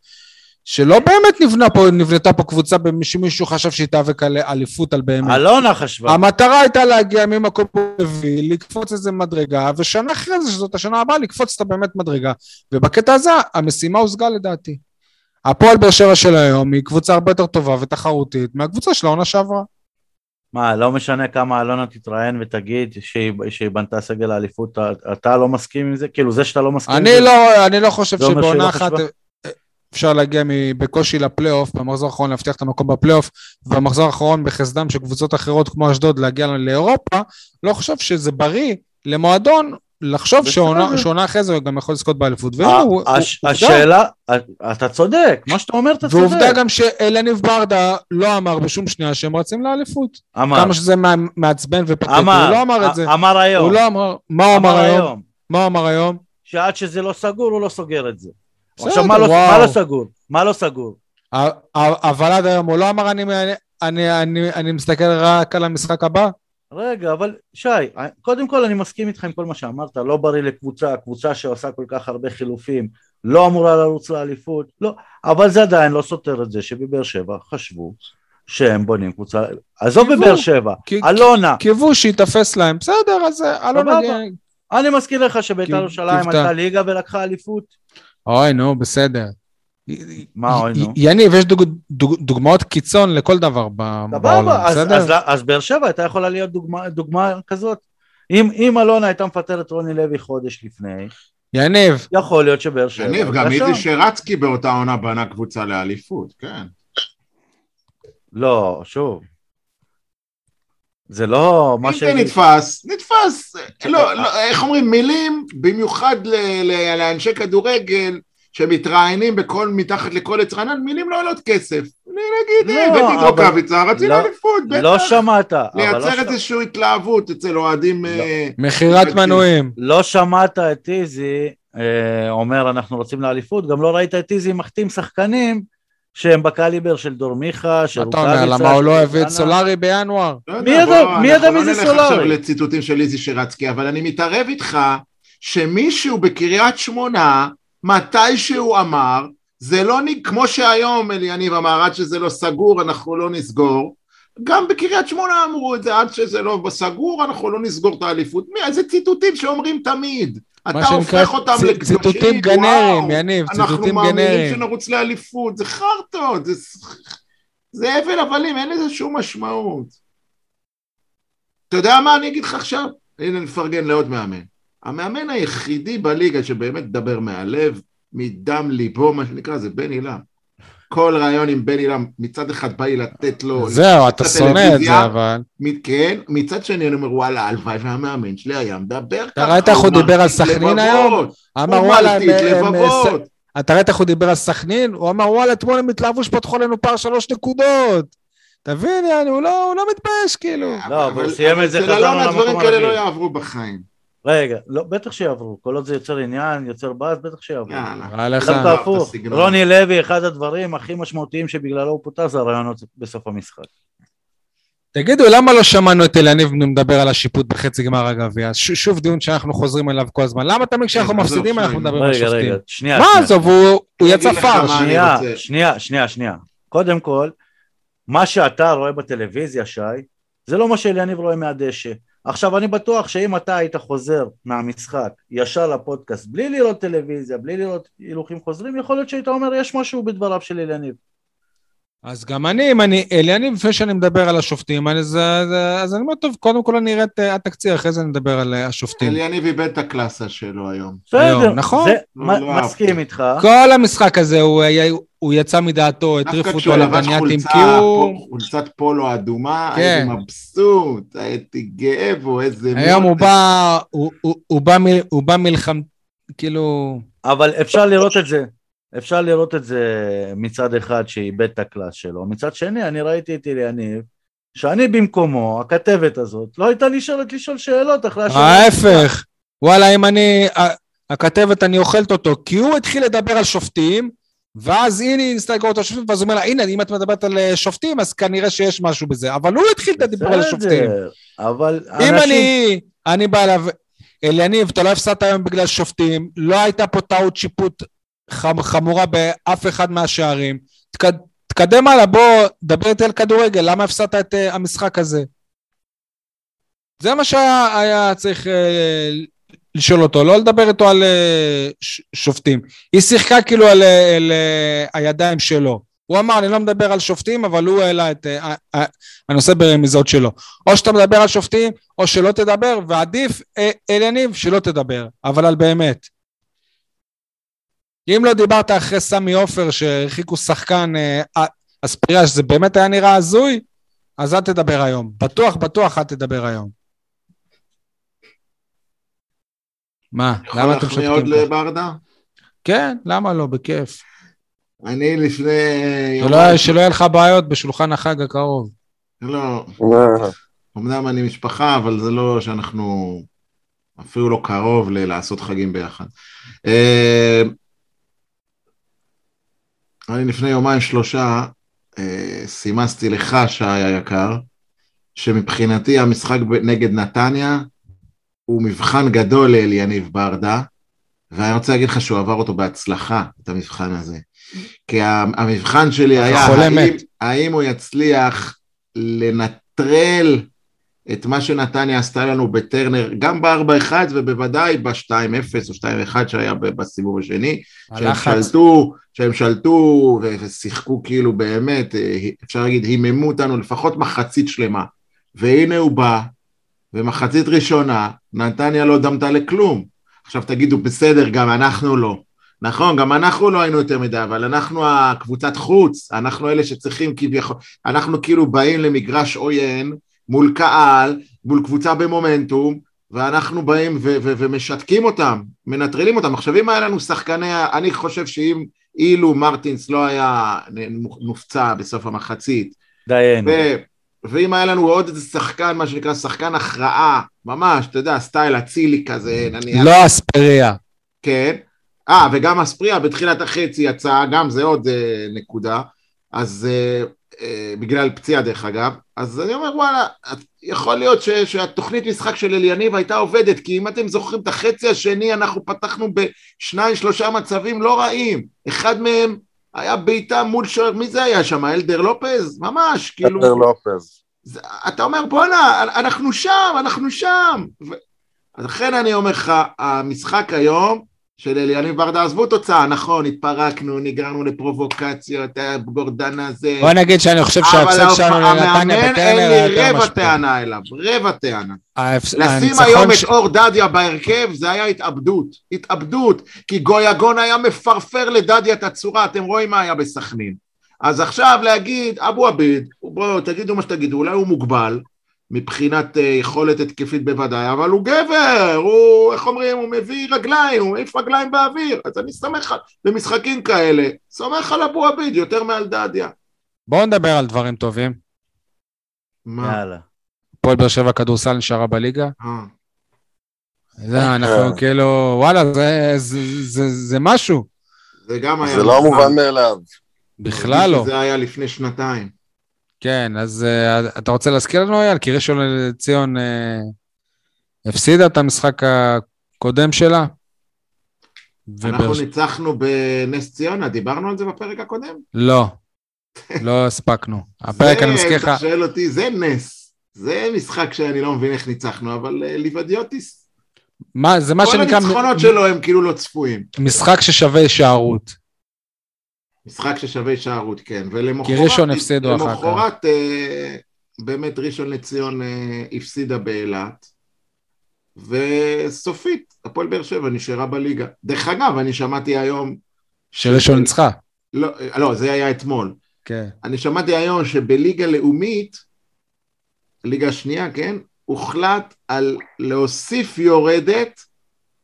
שלא באמת נבנה פה, נבנתה פה קבוצה שמישהו חשב שהיא תיאבק על אליפות על באמת. אלונה חשבה. המטרה הייתה להגיע ממקום רביעי, לקפוץ איזה מדרגה, ושנה אחרי זה, שזאת השנה הבאה, לקפוץ את באמת מדרגה. ובקטע הזה, המשימה הושגה לדעתי. הפועל באר שבע של היום היא קבוצה הרבה יותר טובה ותחרותית מהקבוצה של העונה שעברה. מה, לא משנה כמה אלונה תתראיין ותגיד שהיא, שהיא בנתה סגל האליפות, אתה- לא מסכים עם זה? כאילו זה שאתה לא מסכים עם אני זה? לא, אני לא חושב זה שבעונה לא אחת? אפשר להגיע בקושי לפלייאוף, במחזור האחרון להבטיח את המקום בפלייאוף, ובמחזור האחרון בחסדם של קבוצות אחרות כמו אשדוד להגיע לאירופה, לא חושב שזה בריא למועדון לחשוב. שעונה אחרי זה הוא גם יכול לזכות באליפות. השאלה, אתה צודק, מה שאתה אומר אתה צודק. ועובדה גם שאלניב ברדה לא אמר בשום שנייה שהם רצים לאליפות. אמר, כמה שזה מע- מעצבן ופתטי, אמר, הוא לא אמר את זה. אמר היום, הוא לא אמר, מה הוא אמר היום? מה הוא אמר היום? שעד שזה לא סגור הוא לא סוגר את זה. עכשיו מה לא. מה לא סגור? מה לא סגור? אבל עד היום הוא לא אמר אני, אני, אני, אני מסתכל רק על המשחק הבא? רגע, אבל שי, קודם כל אני מסכים איתך עם כל מה שאמרת, לא בריא לקבוצה, קבוצה שעושה כל כך הרבה חילופים, לא אמורה לרוץ לאליפות, לא, אבל זה עדיין לא סותר את זה שבבאר שבע חשבו שהם בונים קבוצה, עזוב. בבאר שבע, אלונה, קיוו שייתפס להם, בסדר, אז אה, אלונה... אני מזכיר לך שבית"ר ירושלים. עלתה ליגה ולקחה אליפות, אוי, נו, בסדר. מה אוי, נו? יניב, יש דוג, דוג, דוגמאות קיצון לכל דבר בעולם, אז, בסדר? אז, אז באר שבע הייתה יכולה להיות דוגמה, דוגמה כזאת. אם, אם אלונה הייתה מפטרת רוני לוי חודש לפני, יניב, יכול להיות שבאר שבע... יניב, גם איזי. שרצקי באותה עונה בנה קבוצה לאליפות, כן. לא, שוב. זה לא מה אם ש... זה נתפס, נתפס. לא, לא, איך אומרים, מילים, במיוחד ל- ל- לאנשי כדורגל שמתראיינים בכל, מתחת לכל עץ רענן, מילים לא עולות כסף. נגיד, לא, אה, הבאתי את אבל- רוקאביצה, רצינו לא- אליפות, לא בטח. שמעת, לא לייצר שמעת. איזושהי התלהבות אצל אוהדים... אה, מכירת. מנויים. לא שמעת את איזי אה, אומר אנחנו רוצים לאליפות, גם לא ראית את איזי מחתים שחקנים שהם בקליבר של דור מיכה, של מה אתה אומר, רוקאביצה, למה הוא לא הביא את. סולארי בינואר? לא מי ידע- מי ידע מי אנחנו זה לא נלך עכשיו סולארי? לציטוטים של איזי שרצקי, אבל אני מתערב איתך שמישהו בקריית שמונה, מתישהו אמר, זה לא, כמו שהיום אליניב אמר, עד שזה לא סגור אנחנו לא נסגור, גם בקריית שמונה אמרו את זה, עד שזה לא סגור אנחנו לא נסגור את האליפות. מי, איזה ציטוטים שאומרים תמיד. אתה הופך אותם צי- לקדושים, ציטוטים גנריים, יניב, אנחנו ציטוטים מאמינים גנריים. שנרוץ לאליפות, זה חרטות, זה, זה הבל הבלים, אין לזה שום משמעות. אתה יודע מה אני אגיד לך עכשיו? הנה נפרגן לעוד מאמן. המאמן היחידי בליגה שבאמת מדבר מהלב, מדם ליבו, מה שנקרא, זה בן עילם. כל רעיון עם בן עילם, מצד אחד בא לי לתת לו... זהו, אתה שונא את זה, אבל... כן, מצד שני אני אומר, וואלה, הלוואי והמאמן שלי היה מדבר ככה. ראית איך הוא דיבר על סכנין היום? אמר וואלה, הם-. אתה ראית איך הוא דיבר על סכנין? הוא אמר וואלה, אתמול הם התלהבו שפתחו לנו פער שלוש נקודות. תבין, יעני, הוא לא הוא לא מתבייש, כאילו. לא, אבל הוא סיים את זה, חזרנו למקום דברים כאלה לא הרביעי. יעברו בחיים. רגע, לא, בטח שיעברו, כל עוד זה יוצר עניין, יוצר באז, בטח שיעברו. יאללה. דווקא אהבת הפוך. רוני לוי, אחד הדברים הכי משמעותיים שבגללו הוא פוטר זה הרעיונות בסוף המשחק. תגידו, למה לא שמענו את אליניב מדבר על השיפוט בחצי גמר הגביע? שוב דיון שאנחנו חוזרים אליו כל הזמן. למה תמיד כשאנחנו כן, עזוב, מפסידים. אנחנו מדברים על רגע, שופטים? רגע, שנייה. מה. עזוב, הוא יצא פארש. אני שנייה, שנייה, שנייה, שנייה. קודם כל, מה שאתה רואה בטלוויזיה, שי, זה לא מה שאליניב רואה מהדשא. עכשיו, אני בטוח שאם אתה היית חוזר מהמשחק ישר לפודקאסט, בלי לראות טלוויזיה, בלי לראות הילוכים חוזרים, יכול להיות שהיית אומר, יש משהו בדבריו של אליניב. אז גם אני, אם אני, אליניב, לפני שאני מדבר על השופטים, אני- זה- זה- אז אני אומר, טוב, קודם כל אני אראה את התקציר, אחרי זה נדבר על אה, השופטים. אליניב איבד את הקלאסה שלו היום. בסדר, היום, נכון. זה, לא, מ- לא מסכים. איתך. כל המשחק הזה, הוא היה- הוא יצא מדעתו, הטריפו אותו חולצה, כי הוא... חולצת פולו אדומה, כן. הייתי מבסוט, הייתי גאה בו, איזה... היום הוא. בא, הוא- הוא- הוא בא מ- הוא בא מלחם... כאילו... אבל אפשר לראות את זה, אפשר לראות את זה מצד אחד שאיבד את הקלאס שלו, מצד שני אני ראיתי את אליניב, שאני במקומו, הכתבת הזאת, לא הייתה נשארת לשאול שאלות אחרי השאלה. ההפך. וואלה, אם אני... הכתבת, אני אוכלת אותו, כי הוא התחיל לדבר על שופטים, ואז הנה לקרוא אותו שופטים, ואז הוא אומר לה, הנה, אם את מדברת על אה, שופטים, אז כנראה שיש משהו בזה. אבל הוא התחיל את הדיבור על השופטים. בסדר, אבל אם אנשים... אני, אני בא אליו, אליניב, אתה לא הפסדת היום בגלל שופטים, לא הייתה פה טעות שיפוט חמורה באף אחד מהשערים. תק- תקדם הלאה, בוא, דבר איתי על כדורגל, למה הפסדת את uh, המשחק הזה? זה מה שהיה היה צריך uh, לשאול אותו, לא לדבר איתו על uh, ש- שופטים. היא שיחקה כאילו על, uh, על uh, הידיים שלו. הוא אמר, אני לא מדבר על שופטים, אבל הוא העלה את uh, uh, הנושא ברמיזות שלו. או שאתה מדבר על שופטים, או שלא תדבר, ועדיף, אה, אליניב, שלא תדבר, אבל על באמת. אם לא דיברת אחרי סמי עופר שהרחיקו שחקן אה, אה, אספיריה, שזה באמת היה נראה הזוי, אז אל תדבר היום. בטוח, בטוח אל תדבר היום. מה? יכול למה אתם להחמיא עוד שותקים פה? לברדה? כן, למה לא? בכיף. אני לפני... שלא יהיה- שלא יהיה לך בעיות בשולחן החג הקרוב. לא, אמנם אני משפחה, אבל זה לא שאנחנו אפילו לא קרוב ל- לעשות חגים ביחד. אני לפני יומיים שלושה אה, סימסתי לך, שי היקר, שמבחינתי המשחק נגד נתניה הוא מבחן גדול לאליניב ברדה, ואני רוצה להגיד לך שהוא עבר אותו בהצלחה, את המבחן הזה. כי המבחן שלי היה, האם. האם הוא יצליח לנטרל את מה שנתניה עשתה לנו בטרנר, גם ב-4-1 ובוודאי ב-2-0 או 2-1 שהיה בסיבוב השני, שהם. שלטו, שהם שלטו ושיחקו כאילו באמת, אה, אפשר להגיד, היממו אותנו לפחות מחצית שלמה. והנה הוא בא, ומחצית ראשונה, נתניה לא דמתה לכלום. עכשיו תגידו, בסדר, גם אנחנו לא. נכון, גם אנחנו לא היינו יותר מדי, אבל אנחנו הקבוצת חוץ, אנחנו אלה שצריכים כביכול, אנחנו כאילו באים למגרש עוין, מול קהל, מול קבוצה במומנטום, ואנחנו באים ו- ו- ומשתקים אותם, מנטרלים אותם. עכשיו אם היה לנו שחקני, אני חושב שאם אילו מרטינס לא היה מופצע בסוף המחצית, דיין. ו- ואם היה לנו עוד איזה שחקן, מה שנקרא שחקן הכרעה, ממש, אתה יודע, סטייל אצילי כזה, נניח. לא אספריה. כן. אה, וגם אספריה בתחילת החצי יצא, גם זה עוד אה, נקודה. אז אה, בגלל פציעה דרך אגב, אז אני אומר וואלה, יכול להיות ש, שהתוכנית משחק של אליניב הייתה עובדת, כי אם אתם זוכרים את החצי השני, אנחנו פתחנו בשניים שלושה מצבים לא רעים, אחד מהם היה בעיטה מול שוער, מי זה היה שם? אלדר לופז? ממש, כאילו... אלדר לופז. זה, אתה אומר בואנה, אנחנו שם, אנחנו שם. ו... לכן אני אומר לך, המשחק היום, של אליניב ברדה, עזבו תוצאה, נכון, התפרקנו, נגררנו לפרובוקציות, גורדנה זה... בוא נגיד שאני חושב שההפסד שלנו לנתניה המאמן, בטרנר אין היה לי יותר רבע משפיע. טענה אליו, רבע טענה. לשים היום את אור דדיה בהרכב זה היה התאבדות, התאבדות, כי גויגון היה מפרפר לדדיה את הצורה, אתם רואים מה היה בסכנין. אז עכשיו להגיד, אבו עביד, בואו תגידו מה שתגידו, אולי הוא מוגבל, מבחינת אה, יכולת התקפית בוודאי, אבל הוא גבר, הוא, איך אומרים, הוא מביא רגליים, הוא מעיף רגליים באוויר, אז אני סומך על, במשחקים כאלה, סומך על אבו עביד יותר מעל דדיה. בואו נדבר על דברים טובים. מה? יאללה. הפועל באר שבע כדורסל נשארה בליגה. אה. זה, אנחנו כאילו, וואלה, זה- זה- זה- זה משהו. זה גם היה... זה לא מובן מאליו. בכלל לא. זה היה לפני שנתיים. כן, אז uh, אתה רוצה להזכיר לנו, אייל? כי ראשון לציון uh, הפסידה את המשחק הקודם שלה. אנחנו ובאר- ניצחנו בנס ציונה, דיברנו על זה בפרק הקודם? לא, לא הספקנו. הפרק, זה, אני מזכיר לך, אתה שואל אותי, זה נס. זה משחק שאני לא מבין איך ניצחנו, אבל אה, ליבדיוטיס, מה, זה מה כל שנקרא הניצחונות שלו הם כאילו לא צפויים. משחק ששווה הישארות. משחק ששווה הישארות, כן. ולמחרת... כי ראשון הפסידו אחר כך. למחרת, אה, באמת ראשון לציון אה, הפסידה באילת, וסופית, הפועל באר שבע נשארה בליגה. דרך אגב, אני שמעתי היום... שראשון ניצחה. לא, לא, זה היה אתמול. כן. אני שמעתי היום שבליגה לאומית, ליגה השנייה, כן? הוחלט על להוסיף יורדת,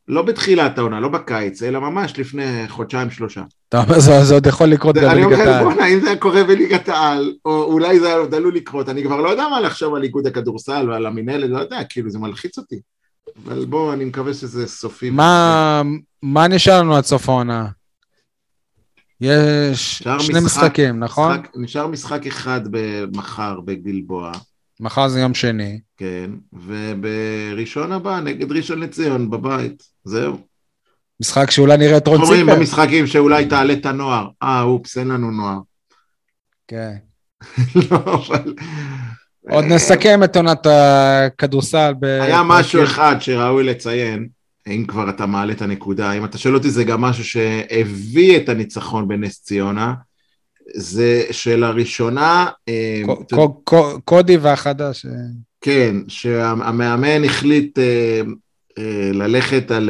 לא בתחילת העונה, לא בקיץ, אלא ממש לפני חודשיים-שלושה. אתה אומר, זה זה עוד יכול לקרות גם אני בליגת אומר, העל. בוא'נה, אם זה היה קורה בליגת העל, או אולי זה עוד עלול לקרות, אני כבר לא יודע מה לחשוב על איגוד הכדורסל ועל המינהלת, לא יודע, כאילו זה מלחיץ אותי. אבל בוא, אני מקווה שזה סופי. מה מה נשאר לנו עד סוף העונה? יש שני משחק- משחקים, נכון? משחק- נשאר משחק אחד מחר בגלבוע. מחר זה יום שני. כן, ובראשון הבא נגד ראשון לציון בבית, זהו. משחק שאולי נראה את רון אומרים ציפר. במשחקים שאולי תעלה את הנוער. אה, אופס, אין לנו נוער. כן. לא, אבל... עוד נסכם את עונת הכדורסל. ב- היה משהו אחד שראוי לציין, אם כבר אתה מעלה את הנקודה, אם אתה שואל אותי זה גם משהו שהביא את הניצחון בנס ציונה, זה שלראשונה, אה, קו- קו- קו- קודי והחדש. אה, כן, שהמאמן החליט אה, ללכת על,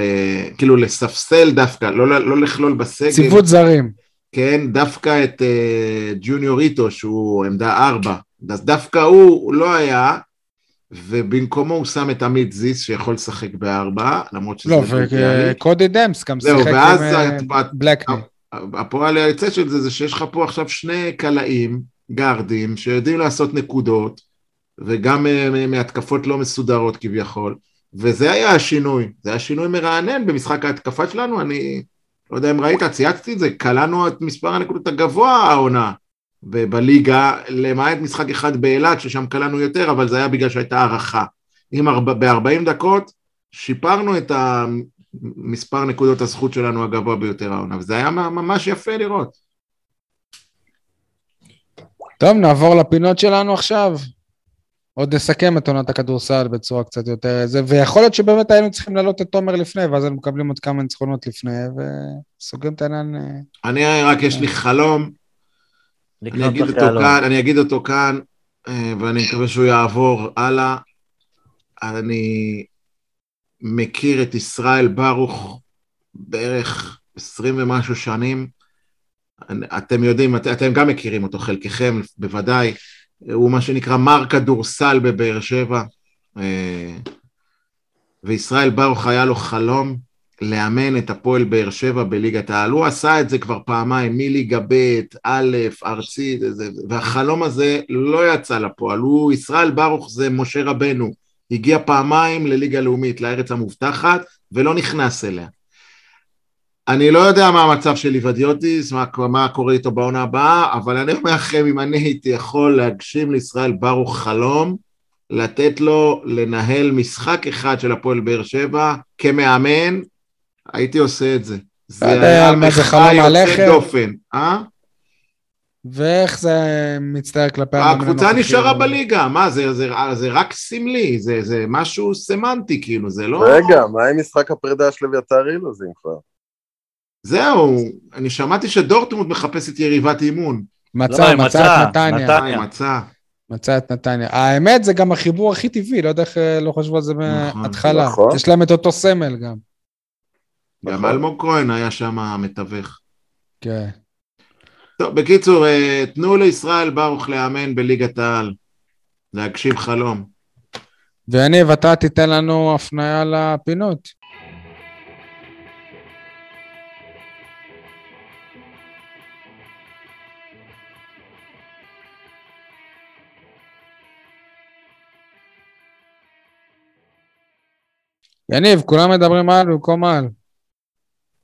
כאילו לספסל דווקא, לא, לא לכלול בסגל, ציוות זרים. כן, דווקא את אה, ג'וניוריטו שהוא עמדה ארבע, אז דווקא הוא, לא היה, ובמקומו הוא שם את עמית זיס שיכול לשחק בארבע, למרות שזה לא. וקודי דמס גם שיחק עם בלקני. הפועל היוצא של זה, זה שיש לך פה עכשיו שני קלעים, גארדים, שיודעים לעשות נקודות, וגם אה, מהתקפות לא מסודרות כביכול, וזה היה השינוי, זה היה שינוי מרענן במשחק ההתקפה שלנו, אני לא יודע אם ראית, צייצתי את זה, קלענו את מספר הנקודות הגבוה העונה ב- בליגה, למעט משחק אחד באילת, ששם קלענו יותר, אבל זה היה בגלל שהייתה הערכה. אם ב-40 דקות שיפרנו את המספר נקודות הזכות שלנו הגבוה ביותר העונה, וזה היה ממש יפה לראות. טוב, נעבור לפינות שלנו עכשיו. עוד נסכם את עונת הכדורסל בצורה קצת יותר זה, ויכול להיות שבאמת היינו צריכים להעלות את תומר לפני, ואז היינו מקבלים עוד כמה ניצחונות לפני, וסוגרים את העניין. אה, אני רק, יש לי חלום, אני אגיד אותו. כאן, אני אגיד אותו כאן, אה, ואני מקווה שהוא יעבור הלאה. אני מכיר את ישראל ברוך בערך 20 ומשהו שנים. אתם יודעים, את, אתם גם מכירים אותו, חלקכם בוודאי. הוא מה שנקרא מר כדורסל בבאר שבע. אה, וישראל ברוך היה לו חלום לאמן את הפועל באר שבע בליגת העל. הוא עשה את זה כבר פעמיים, מליגה ב', א', ארצית, והחלום הזה לא יצא לפועל. הוא, ישראל ברוך זה משה רבנו. הגיע פעמיים לליגה לאומית, לארץ המובטחת, ולא נכנס אליה. אני לא יודע מה המצב של ליבדיוטיס, מה, מה קורה איתו בעונה הבאה, אבל אני אומר לכם, אם אני הייתי יכול להגשים לישראל ברוך חלום, לתת לו לנהל משחק אחד של הפועל באר שבע כמאמן, הייתי עושה את זה. זה היה מחווה יוצאת דופן, אה? ואיך זה מצטער כלפי הקבוצה נשארה בליגה, מה, זה, זה, זה רק סמלי, זה, זה משהו סמנטי, כאילו, זה לא... רגע, מה עם משחק הפרידה של אביתר אילוזים כבר? זהו, אני שמעתי שדורטמונד מחפש את יריבת אימון. מצא, לא, מצא את נתניה. נתניה. מצא. מצא את נתניה. האמת, זה גם החיבור הכי טבעי, לא יודע איך אה, לא חשבו על זה נכון. מההתחלה. נכון. יש להם את אותו סמל גם. גם נכון. אלמוג כהן היה שם המתווך. כן. טוב, בקיצור, אה, תנו לישראל ברוך לאמן בליגת העל, להגשים חלום. ויניב, אתה תיתן לנו הפניה לפינות. יניב, כולם מדברים על במקום על.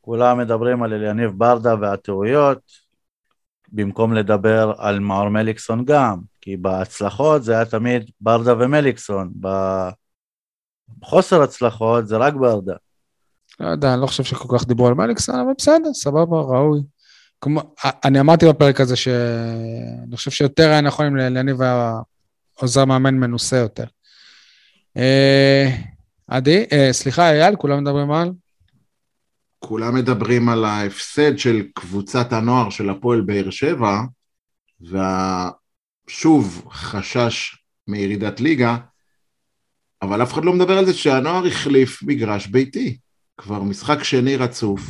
כולם מדברים על אליניב ברדה והטעויות, במקום לדבר על מאור מליקסון גם, כי בהצלחות זה היה תמיד ברדה ומליקסון, בחוסר הצלחות זה רק ברדה. לא יודע, אני לא חושב שכל כך דיברו על מליקסון, אבל בסדר, סבבה, ראוי. כמו, אני אמרתי בפרק הזה שאני חושב שיותר היה נכון אם לאליניב היה עוזר מאמן מנוסה יותר. אה, עדי, אה, סליחה, אייל, כולם מדברים על? כולם מדברים על ההפסד של קבוצת הנוער של הפועל באר שבע, ושוב, חשש מירידת ליגה, אבל אף אחד לא מדבר על זה שהנוער החליף מגרש ביתי. כבר משחק שני רצוף,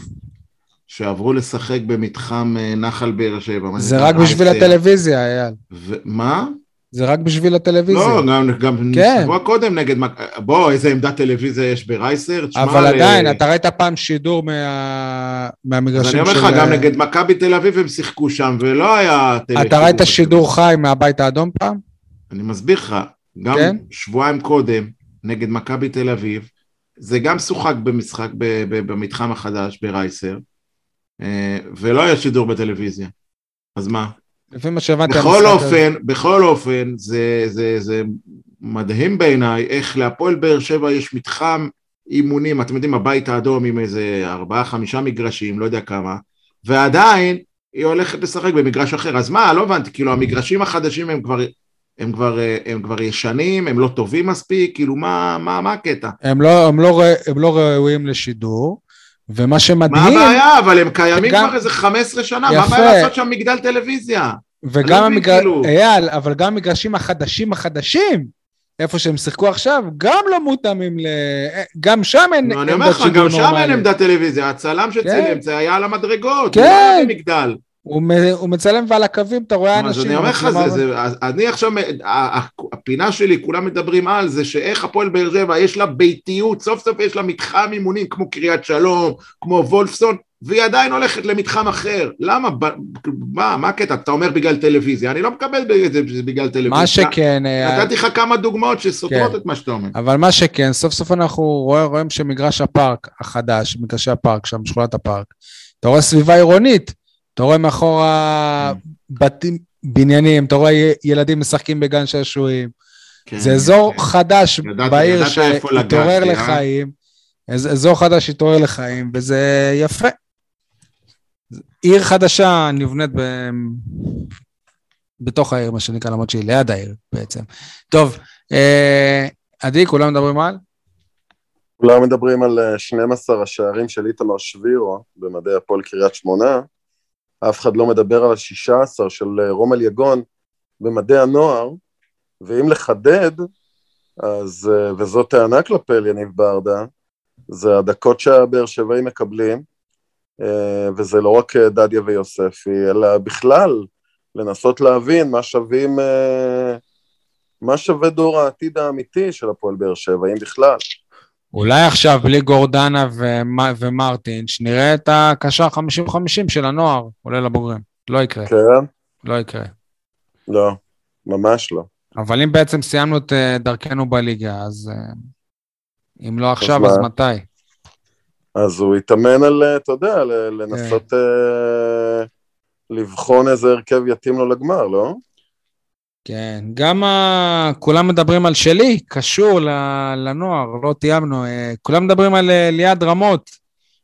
שעברו לשחק במתחם אה, נחל באר שבע. זה רק בשביל הטלוויזיה, אייל. מה? זה רק בשביל הטלוויזיה. לא, גם, גם כן. שבוע קודם נגד... בוא, איזה עמדת טלוויזיה יש ברייסר? אבל עדיין, ל... אתה ראית פעם שידור מה... מהמגרשים של... אני אומר לך, גם נגד מכבי תל אביב הם שיחקו שם, ולא היה... אתה ראית שידור חי מהבית האדום פעם? אני מסביר לך, גם כן? שבועיים קודם, נגד מכבי תל אביב, זה גם שוחק במשחק ב- ב- במתחם החדש ברייסר, אה, ולא היה שידור בטלוויזיה. אז מה? לפי מה שהבנתי... בכל אופן, הזה. בכל אופן, זה, זה, זה מדהים בעיניי איך להפועל באר שבע יש מתחם אימונים, אתם יודעים, הבית האדום עם איזה ארבעה, חמישה מגרשים, לא יודע כמה, ועדיין היא הולכת לשחק במגרש אחר. אז מה, לא הבנתי, כאילו המגרשים החדשים הם כבר... הם כבר, הם כבר ישנים, הם לא טובים מספיק, כאילו מה, מה, מה הקטע? הם לא, הם, לא, הם לא ראויים לשידור, ומה שמדהים... מה הבעיה? אבל הם קיימים גם... כבר איזה 15 שנה, יפה. מה הבעיה לעשות שם מגדל טלוויזיה? וגם לא המגרשים, כאילו... אייל, אבל גם המגרשים החדשים החדשים, איפה שהם שיחקו עכשיו, גם לא מותאמים ל... גם שם אין עמדת שידור נורמלית. אני אומר לך, גם שם אין עמדת טלוויזיה, הצלם שצילם, כן. זה היה על המדרגות, כן. לא היה במגדל. הוא, הוא מצלם ועל הקווים אתה רואה אנשים... אז אני אומר לך, זה, זה, אני עכשיו, הפינה שלי, כולם מדברים על זה שאיך הפועל באר שבע יש לה ביתיות, סוף סוף יש לה מתחם אימונים כמו קריית שלום, כמו וולפסון, והיא עדיין הולכת למתחם אחר. למה? מה, מה הקטע? אתה אומר בגלל טלוויזיה, אני לא מקבל את זה בגלל טלוויזיה. מה שכן... אה, נתתי לך כמה דוגמאות שסותרות כן. את מה שאתה אומר. אבל מה שכן, סוף סוף אנחנו רואים, רואים שמגרש הפארק החדש, מגרשי הפארק שם, שכונת הפארק, אתה רואה סביבה עירונית, אתה רואה מאחורה בתים, בניינים, אתה רואה ילדים משחקים בגן שעשועים. כן, זה אזור כן. חדש ידעת, בעיר שהתעורר אה? לחיים, אזור חדש שהתעורר לחיים, וזה יפה. עיר חדשה נבנית ב... בתוך העיר, מה שנקרא, למרות שהיא ליד העיר בעצם. טוב, אה, עדי, כולם מדברים על? כולם מדברים על 12 אה, השערים של איתמר שבירו במדעי הפועל קריית שמונה. אף אחד לא מדבר על ה-16 של אה, רומל יגון במדעי הנוער, ואם לחדד, אז, וזו טענה כלפי יניב ברדה, זה הדקות שהבאר שבעים מקבלים, אה, וזה לא רק דדיה ויוספי, אלא בכלל, לנסות להבין מה שווים, אה, מה שווה דור העתיד האמיתי של הפועל באר שבע, אם בכלל. אולי עכשיו, בלי גורדנה ומ- ומרטין, שנראה את הקשר 50-50 של הנוער, עולה לבוגרים. לא יקרה, כן? לא יקרה. לא, ממש לא. אבל אם בעצם סיימנו את אה, דרכנו בליגה, אז אה, אם לא עכשיו, מה? אז מתי? אז הוא יתאמן על, אה, אתה יודע, ל- לנסות אה, לבחון איזה הרכב יתאים לו לגמר, לא? כן, גם ה... כולם מדברים על שלי, קשור לנוער, לא תיאמנו. אה, כולם מדברים על אה, ליעד רמות,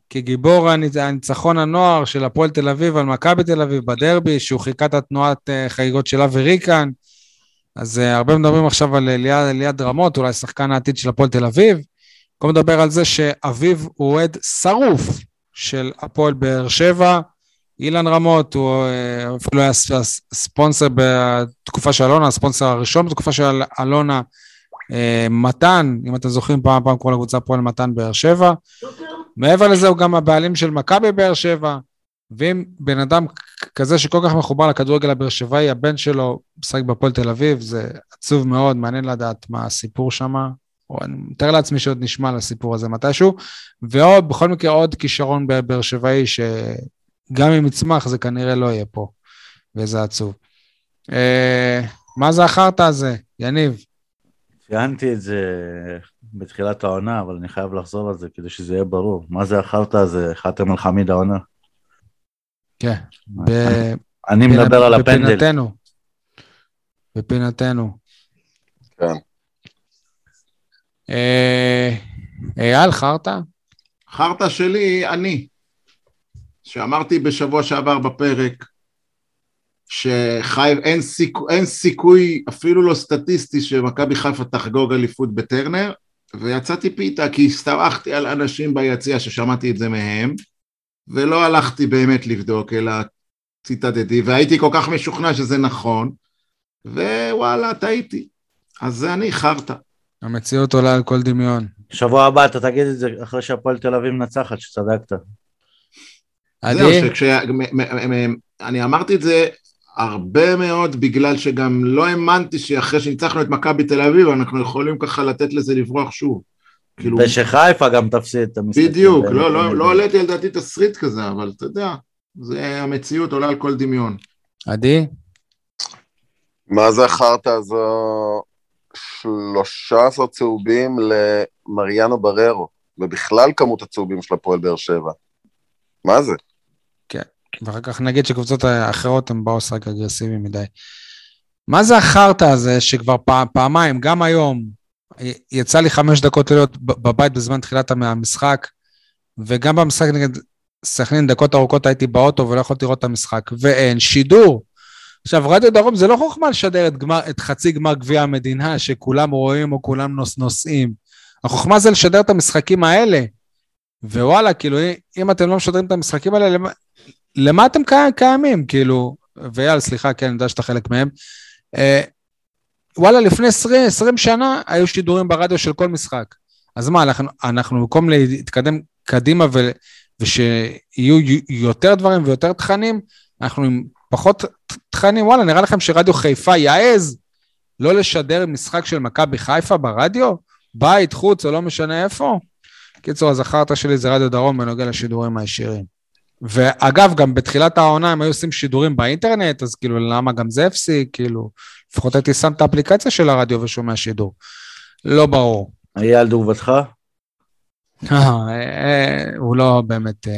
כגיבור הניצ- הניצחון הנוער של הפועל תל אביב על מכבי תל אביב בדרבי, שהוא חיכה את התנועת אה, חגיגות של אבי ריקן. אז הרבה מדברים עכשיו על ליעד, ליעד רמות, אולי שחקן העתיד של הפועל תל אביב. במקום לדבר על זה שאביו הוא אוהד שרוף של הפועל באר שבע. אילן רמות, הוא אה, אפילו היה ספונסר בתקופה של אלונה, הספונסר הראשון בתקופה של אלונה, אה, מתן, אם אתם זוכרים, פעם פעם קראו לקבוצה פועל מתן באר שבע. מעבר לזה הוא גם הבעלים של מכבי באר שבע, ואם בן אדם כזה שכל כך מחובר לכדורגל הבאר שבעי, הבן שלו משחק בפועל תל אביב, זה עצוב מאוד, מעניין לדעת מה הסיפור שם. אני מתאר לעצמי שעוד נשמע על הסיפור הזה מתישהו, בכל מקרה עוד כישרון בבאר שבעי שגם אם יצמח זה כנראה לא יהיה פה, וזה עצוב. אה, מה זה החרטא הזה, יניב? ציינתי את זה בתחילת העונה, אבל אני חייב לחזור על זה כדי שזה יהיה ברור. מה זה החרטא הזה, חאתם אל-חמיד העונה? כן, ב- אני מדבר על הפנדל. בפינתנו. בפינתנו. כן. אה, אייל, חרטא? חרטא שלי, אני. שאמרתי בשבוע שעבר בפרק, שחייב, אין, סיכו, אין סיכוי, אפילו לא סטטיסטי, שמכבי חיפה תחגוג אליפות בטרנר, ויצאתי פיתה כי הסתמכתי על אנשים ביציע ששמעתי את זה מהם, ולא הלכתי באמת לבדוק, אלא ציטטתי, והייתי כל כך משוכנע שזה נכון, ווואלה, טעיתי. אז זה אני, חרטא. המציאות עולה על כל דמיון. שבוע הבא אתה תגיד את זה אחרי שהפועל תל אביב מנצחת, שצדקת. עדי? זהו, שכש... מ- מ- מ- אני אמרתי את זה הרבה מאוד בגלל שגם לא האמנתי שאחרי שניצחנו את מכבי תל אביב אנחנו יכולים ככה לתת לזה לברוח שוב. כאילו, ושחיפה גם תפסיד את המשחק. בדיוק, לא, לא, לא העליתי על דעתי תסריט כזה, אבל אתה יודע, זה המציאות עולה על כל דמיון. עדי? מה זה החרטא הזו? 13 צהובים למריאנו בררו, ובכלל כמות הצהובים של הפועל באר שבע. מה זה? ואחר כך נגיד שקבוצות האחרות הן באו לשחק אגרסיבי מדי. מה זה החרטא הזה שכבר פע, פעמיים, גם היום, יצא לי חמש דקות להיות בבית בזמן תחילת המשחק, וגם במשחק נגד סכנין, דקות ארוכות הייתי באוטו ולא יכולתי לראות את המשחק, ואין שידור. עכשיו, רדיו דרום זה לא חוכמה לשדר את, גמר, את חצי גמר גביע המדינה, שכולם רואים או כולם נוס, נוסעים. החוכמה זה לשדר את המשחקים האלה. ווואלה, כאילו, אם אתם לא משדרים את המשחקים האלה, למה, אתם קי- קיימים? כאילו, ואייל, סליחה, כן, אני יודע שאתה חלק מהם. אה, וואלה, לפני 20, 20 שנה היו שידורים ברדיו של כל משחק. אז מה, אנחנו, אנחנו במקום להתקדם קדימה ו, ושיהיו יותר דברים ויותר תכנים, אנחנו עם פחות תכנים, וואלה, נראה לכם שרדיו חיפה יעז לא לשדר משחק של מכבי חיפה ברדיו? בית, חוץ, או לא משנה איפה? קיצור, החרטא שלי זה רדיו דרום בנוגע לשידורים הישירים. ואגב, גם בתחילת העונה הם היו עושים שידורים באינטרנט, אז כאילו, למה גם זה הפסיק? כאילו, לפחות הייתי שם את האפליקציה של הרדיו ושומע שידור. לא ברור. אייל תגובתך? אה, אה, הוא לא באמת... אה,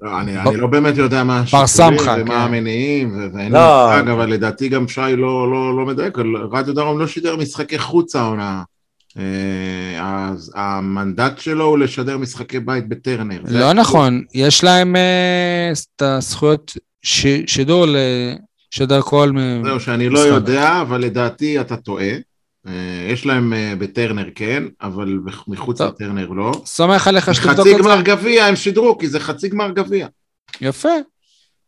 לא, אני, לא באמת יודע מה השיקולים ומה כן. המניעים, ואין לי לא. מושג, אבל לדעתי גם שי לא, לא מדייק, רדיו דרום לא שידר משחקי חוץ העונה. אה, אז המנדט שלו הוא לשדר משחקי בית בטרנר. לא. נכון, יש להם אה, את הזכויות ש- שידור לשדר כל... זהו, שאני לא. יודע, אבל לדעתי אתה טועה. אה, יש להם אה, בטרנר כן, אבל מחוץ טוב. לטרנר לא. סומך עליך שתבדוק חצי את זה. גמר גביע הם שידרו, כי זה חצי גמר גביע. יפה.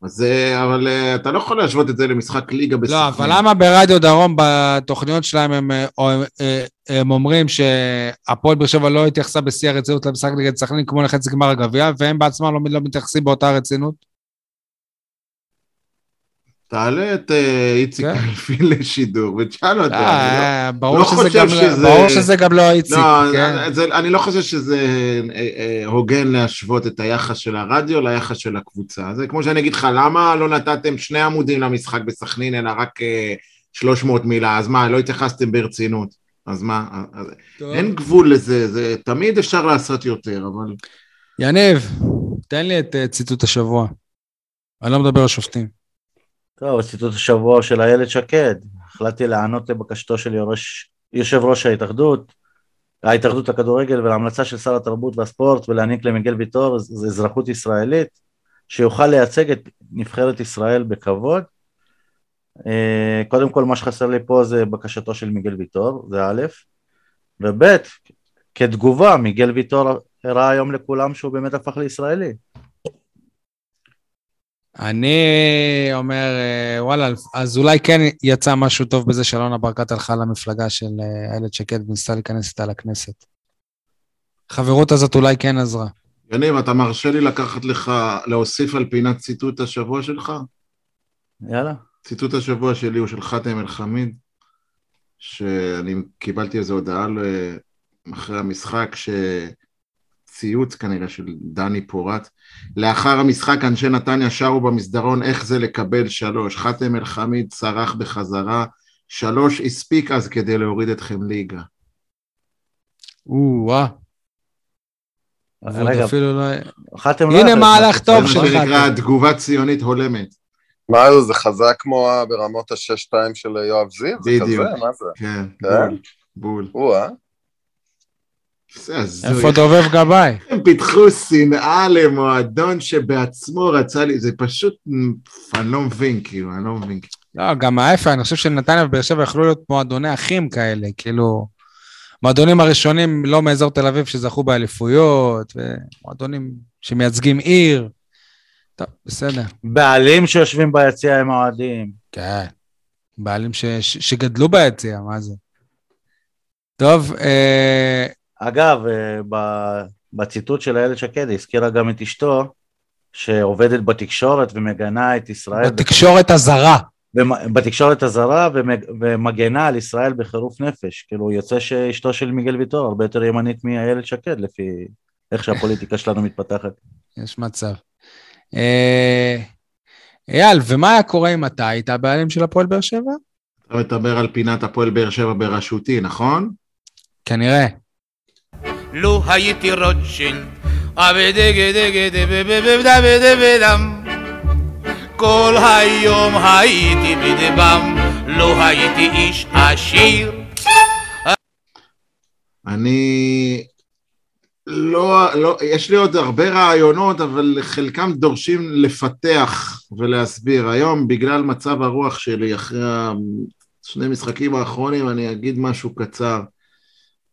אז, אה, אבל אה, אתה לא יכול להשוות את זה למשחק ליגה בסכנין. לא, אבל למה ברדיו דרום בתוכניות שלהם הם, הם, אה, הם אומרים שהפועל באר שבע לא התייחסה בשיא הרצינות למשחק נגד סכנין כמו לחצי גמר הגביע, והם בעצמם לא, לא מתייחסים באותה רצינות? תעלה את אה, איציק כן. אלפין לשידור ותשאל אותו. אני לא- אה, ברור לא שזה חושב גם- שזה- ברור שזה גם לא איציק, לא, כן. זה, אני לא חושב שזה אה, אה, הוגן להשוות את היחס של הרדיו ליחס של הקבוצה. זה כמו שאני אגיד לך, למה לא נתתם שני עמודים למשחק בסכנין, אלא רק אה, 300 מילה? אז מה, לא התייחסתם ברצינות? אז מה? אין גבול לזה, זה תמיד אפשר לעשות יותר, אבל... יניב, תן לי את אה, ציטוט השבוע. אני לא מדבר על שופטים. טוב, ציטוט השבוע של איילת שקד, החלטתי להיענות לבקשתו של יורש, יושב ראש ההתאחדות, ההתאחדות לכדורגל ולהמלצה של שר התרבות והספורט ולהעניק למיגל ויטור אזרחות ישראלית, שיוכל לייצג את נבחרת ישראל בכבוד. אה, קודם כל מה שחסר לי פה זה בקשתו של מיגל ויטור, זה א', וב', כתגובה, מיגל ויטור הראה היום לכולם שהוא באמת הפך לישראלי. אני אומר, אה, וואלה, אז אולי כן יצא משהו טוב בזה שאלונה ברקת הלכה למפלגה של אה, איילת שקד וניסתה להיכנס איתה לכנסת. החברות הזאת אולי כן עזרה. יניב, אתה מרשה לי לקחת לך, להוסיף על פינת ציטוט השבוע שלך? יאללה. ציטוט השבוע שלי הוא של חאתם אל-חמיד, שאני קיבלתי איזו הודעה ל- אחרי המשחק, שציוץ כנראה של דני פורט. לאחר המשחק אנשי נתניה שרו במסדרון איך זה לקבל שלוש. חאתם אל-חמיד צרח בחזרה, שלוש הספיק אז כדי להוריד אתכם ליגה. או-אה. רגע, אפילו לא... חתם הנה לא- מהלך זה טוב מה של שנקרא חאתם. תגובה ציונית הולמת. מה זה, זה חזק כמו ברמות השש-שתיים של יואב זיו? זה בדיוק. כזה? מה זה? כן, כן? בול, בול. או-אה. זה הזוי. איפה דובב גבאי? הם פיתחו שנאה למועדון שבעצמו רצה לי, זה פשוט, אני לא מבין, כאילו, אני לא מבין. לא, גם ההפך, אני חושב שנתניה ובאר שבע יכלו להיות מועדוני אחים כאלה, כאילו... מועדונים הראשונים לא מאזור תל אביב שזכו באליפויות, ומועדונים שמייצגים עיר. טוב, בסדר. בעלים שיושבים ביציע עם האוהדים. כן. בעלים ש, ש, שגדלו ביציע, מה זה? טוב, אה, אגב, אה, ב- בציטוט של איילת שקד, היא הזכירה גם את אשתו, שעובדת בתקשורת ומגנה את ישראל, בתקשורת הזרה. בתקשורת הזרה ומג- ומגנה על ישראל בחירוף נפש. כאילו, יוצא שאשתו של מיגל ויטור הרבה יותר ימנית מאיילת שקד, לפי איך שהפוליטיקה שלנו מתפתחת. יש מצב. אה, אייל, ומה היה קורה אם אתה היית הבעלים של הפועל באר שבע? אתה מדבר על פינת הפועל באר שבע בראשותי, נכון? כנראה. לו הייתי רוטשילד, כל היום הייתי בדבם, לא הייתי איש עשיר. אני... לא, לא, יש לי עוד הרבה רעיונות, אבל חלקם דורשים לפתח ולהסביר. היום, בגלל מצב הרוח שלי, אחרי שני משחקים האחרונים, אני אגיד משהו קצר.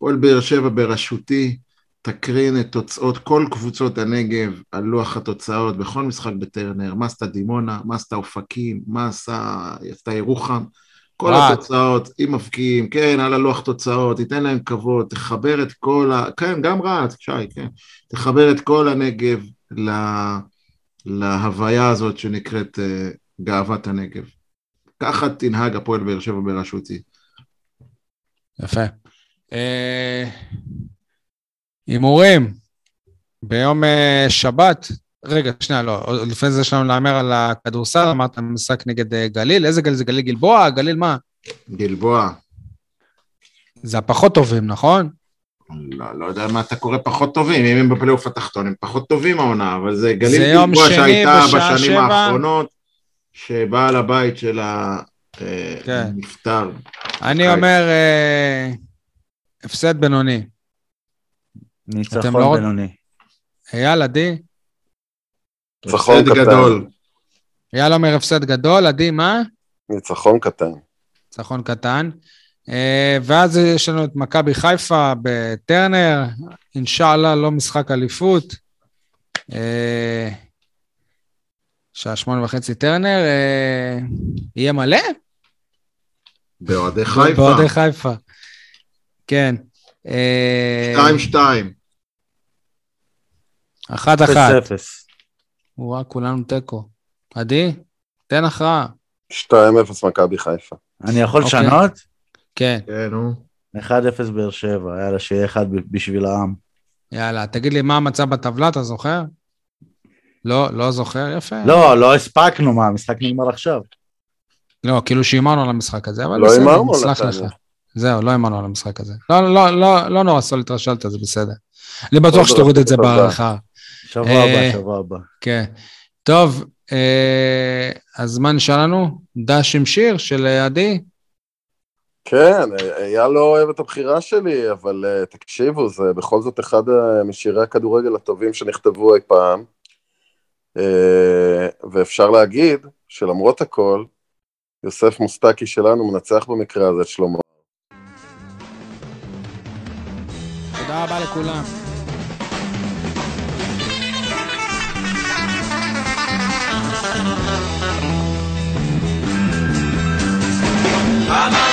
הפועל באר שבע בראשותי תקרין את תוצאות כל קבוצות הנגב על לוח התוצאות בכל משחק בטרנר, מה עשתה דימונה, מה עשתה אופקים, מה עשה, עשתה ירוחם, כל רהט. התוצאות, אם מבקיעים, כן, על הלוח תוצאות, תיתן להם כבוד, תחבר את כל ה... כן, גם רהט, שי, כן. תחבר את כל הנגב ל... להוויה הזאת שנקראת uh, גאוות הנגב. ככה תנהג הפועל באר שבע בראשותי. יפה. אה, הימורים. ביום אה, שבת, רגע, שנייה, לא, עוד לפני זה יש לנו להמר על הכדורסל, אמרת משחק נגד אה, גליל, איזה גליל זה? גליל גלבוע? גליל מה? גלבוע, זה הפחות טובים, נכון? לא, לא יודע מה אתה קורא פחות טובים, אם הם בפלייאוף התחתון הם פחות טובים העונה, אבל זה גליל זה גלבוע שהייתה בשנים שבע. האחרונות, שבעל הבית שלה כן. נפטר. אני. אומר, הפסד בינוני. ניצחון לא- בינוני. אייל, עדי? ניצחון. גדול. אייל אומר הפסד גדול, עדי, מה? ניצחון קטן. ניצחון קטן. אה, ואז יש לנו את מכבי חיפה בטרנר, אינשאללה לא משחק אליפות. אה, שעה שמונה וחצי טרנר, אה, יהיה מלא? באוהדי חיפה. באוהדי חיפה. כן. אה, שתיים שתיים. אחת אחת. 0-0. וואה, כולנו תיקו. עדי, תן הכרעה. 2-0 מכבי חיפה. אני יכול אוקיי. לשנות? כן, כן, נו. 1-0 באר שבע, יאללה, שיהיה אחד בשביל העם. יאללה, תגיד לי מה המצב בטבלה, אתה זוכר? לא, לא זוכר, יפה. לא, לא הספקנו, מה, המשחק נגמר עכשיו. לא, כאילו שהימרנו על המשחק הזה, אבל לא בסדר, הימרנו על נסלח לך. זהו, לא הימרנו על המשחק הזה. לא, לא, לא, לא נורא, סול התרשלת, זה בסדר. אני בטוח שתוריד את זה תודה. בעריכה. שבוע אה, הבא, שבוע הבא. כן. טוב, אה, הזמן שלנו, דש עם שיר של אה, עדי. כן, אייל לא אוהב את הבחירה שלי, אבל אה, תקשיבו, זה בכל זאת אחד אה, משירי הכדורגל הטובים שנכתבו אי פעם. אה, ואפשר להגיד שלמרות הכל, יוסף מוסטקי שלנו מנצח במקרה הזה את שלמה. תודה רבה לכולם. בלבל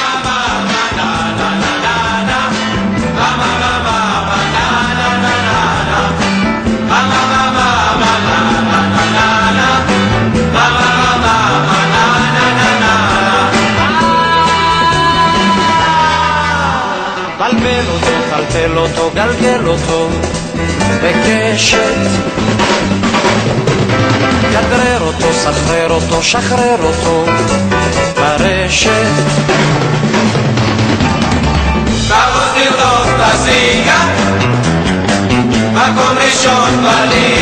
אותו, גלגל אותו בקשת. כדרר אותו, סחרר אותו, שחרר אותו ברשת. Vamos לראות בזיגה, מקום ראשון בליגה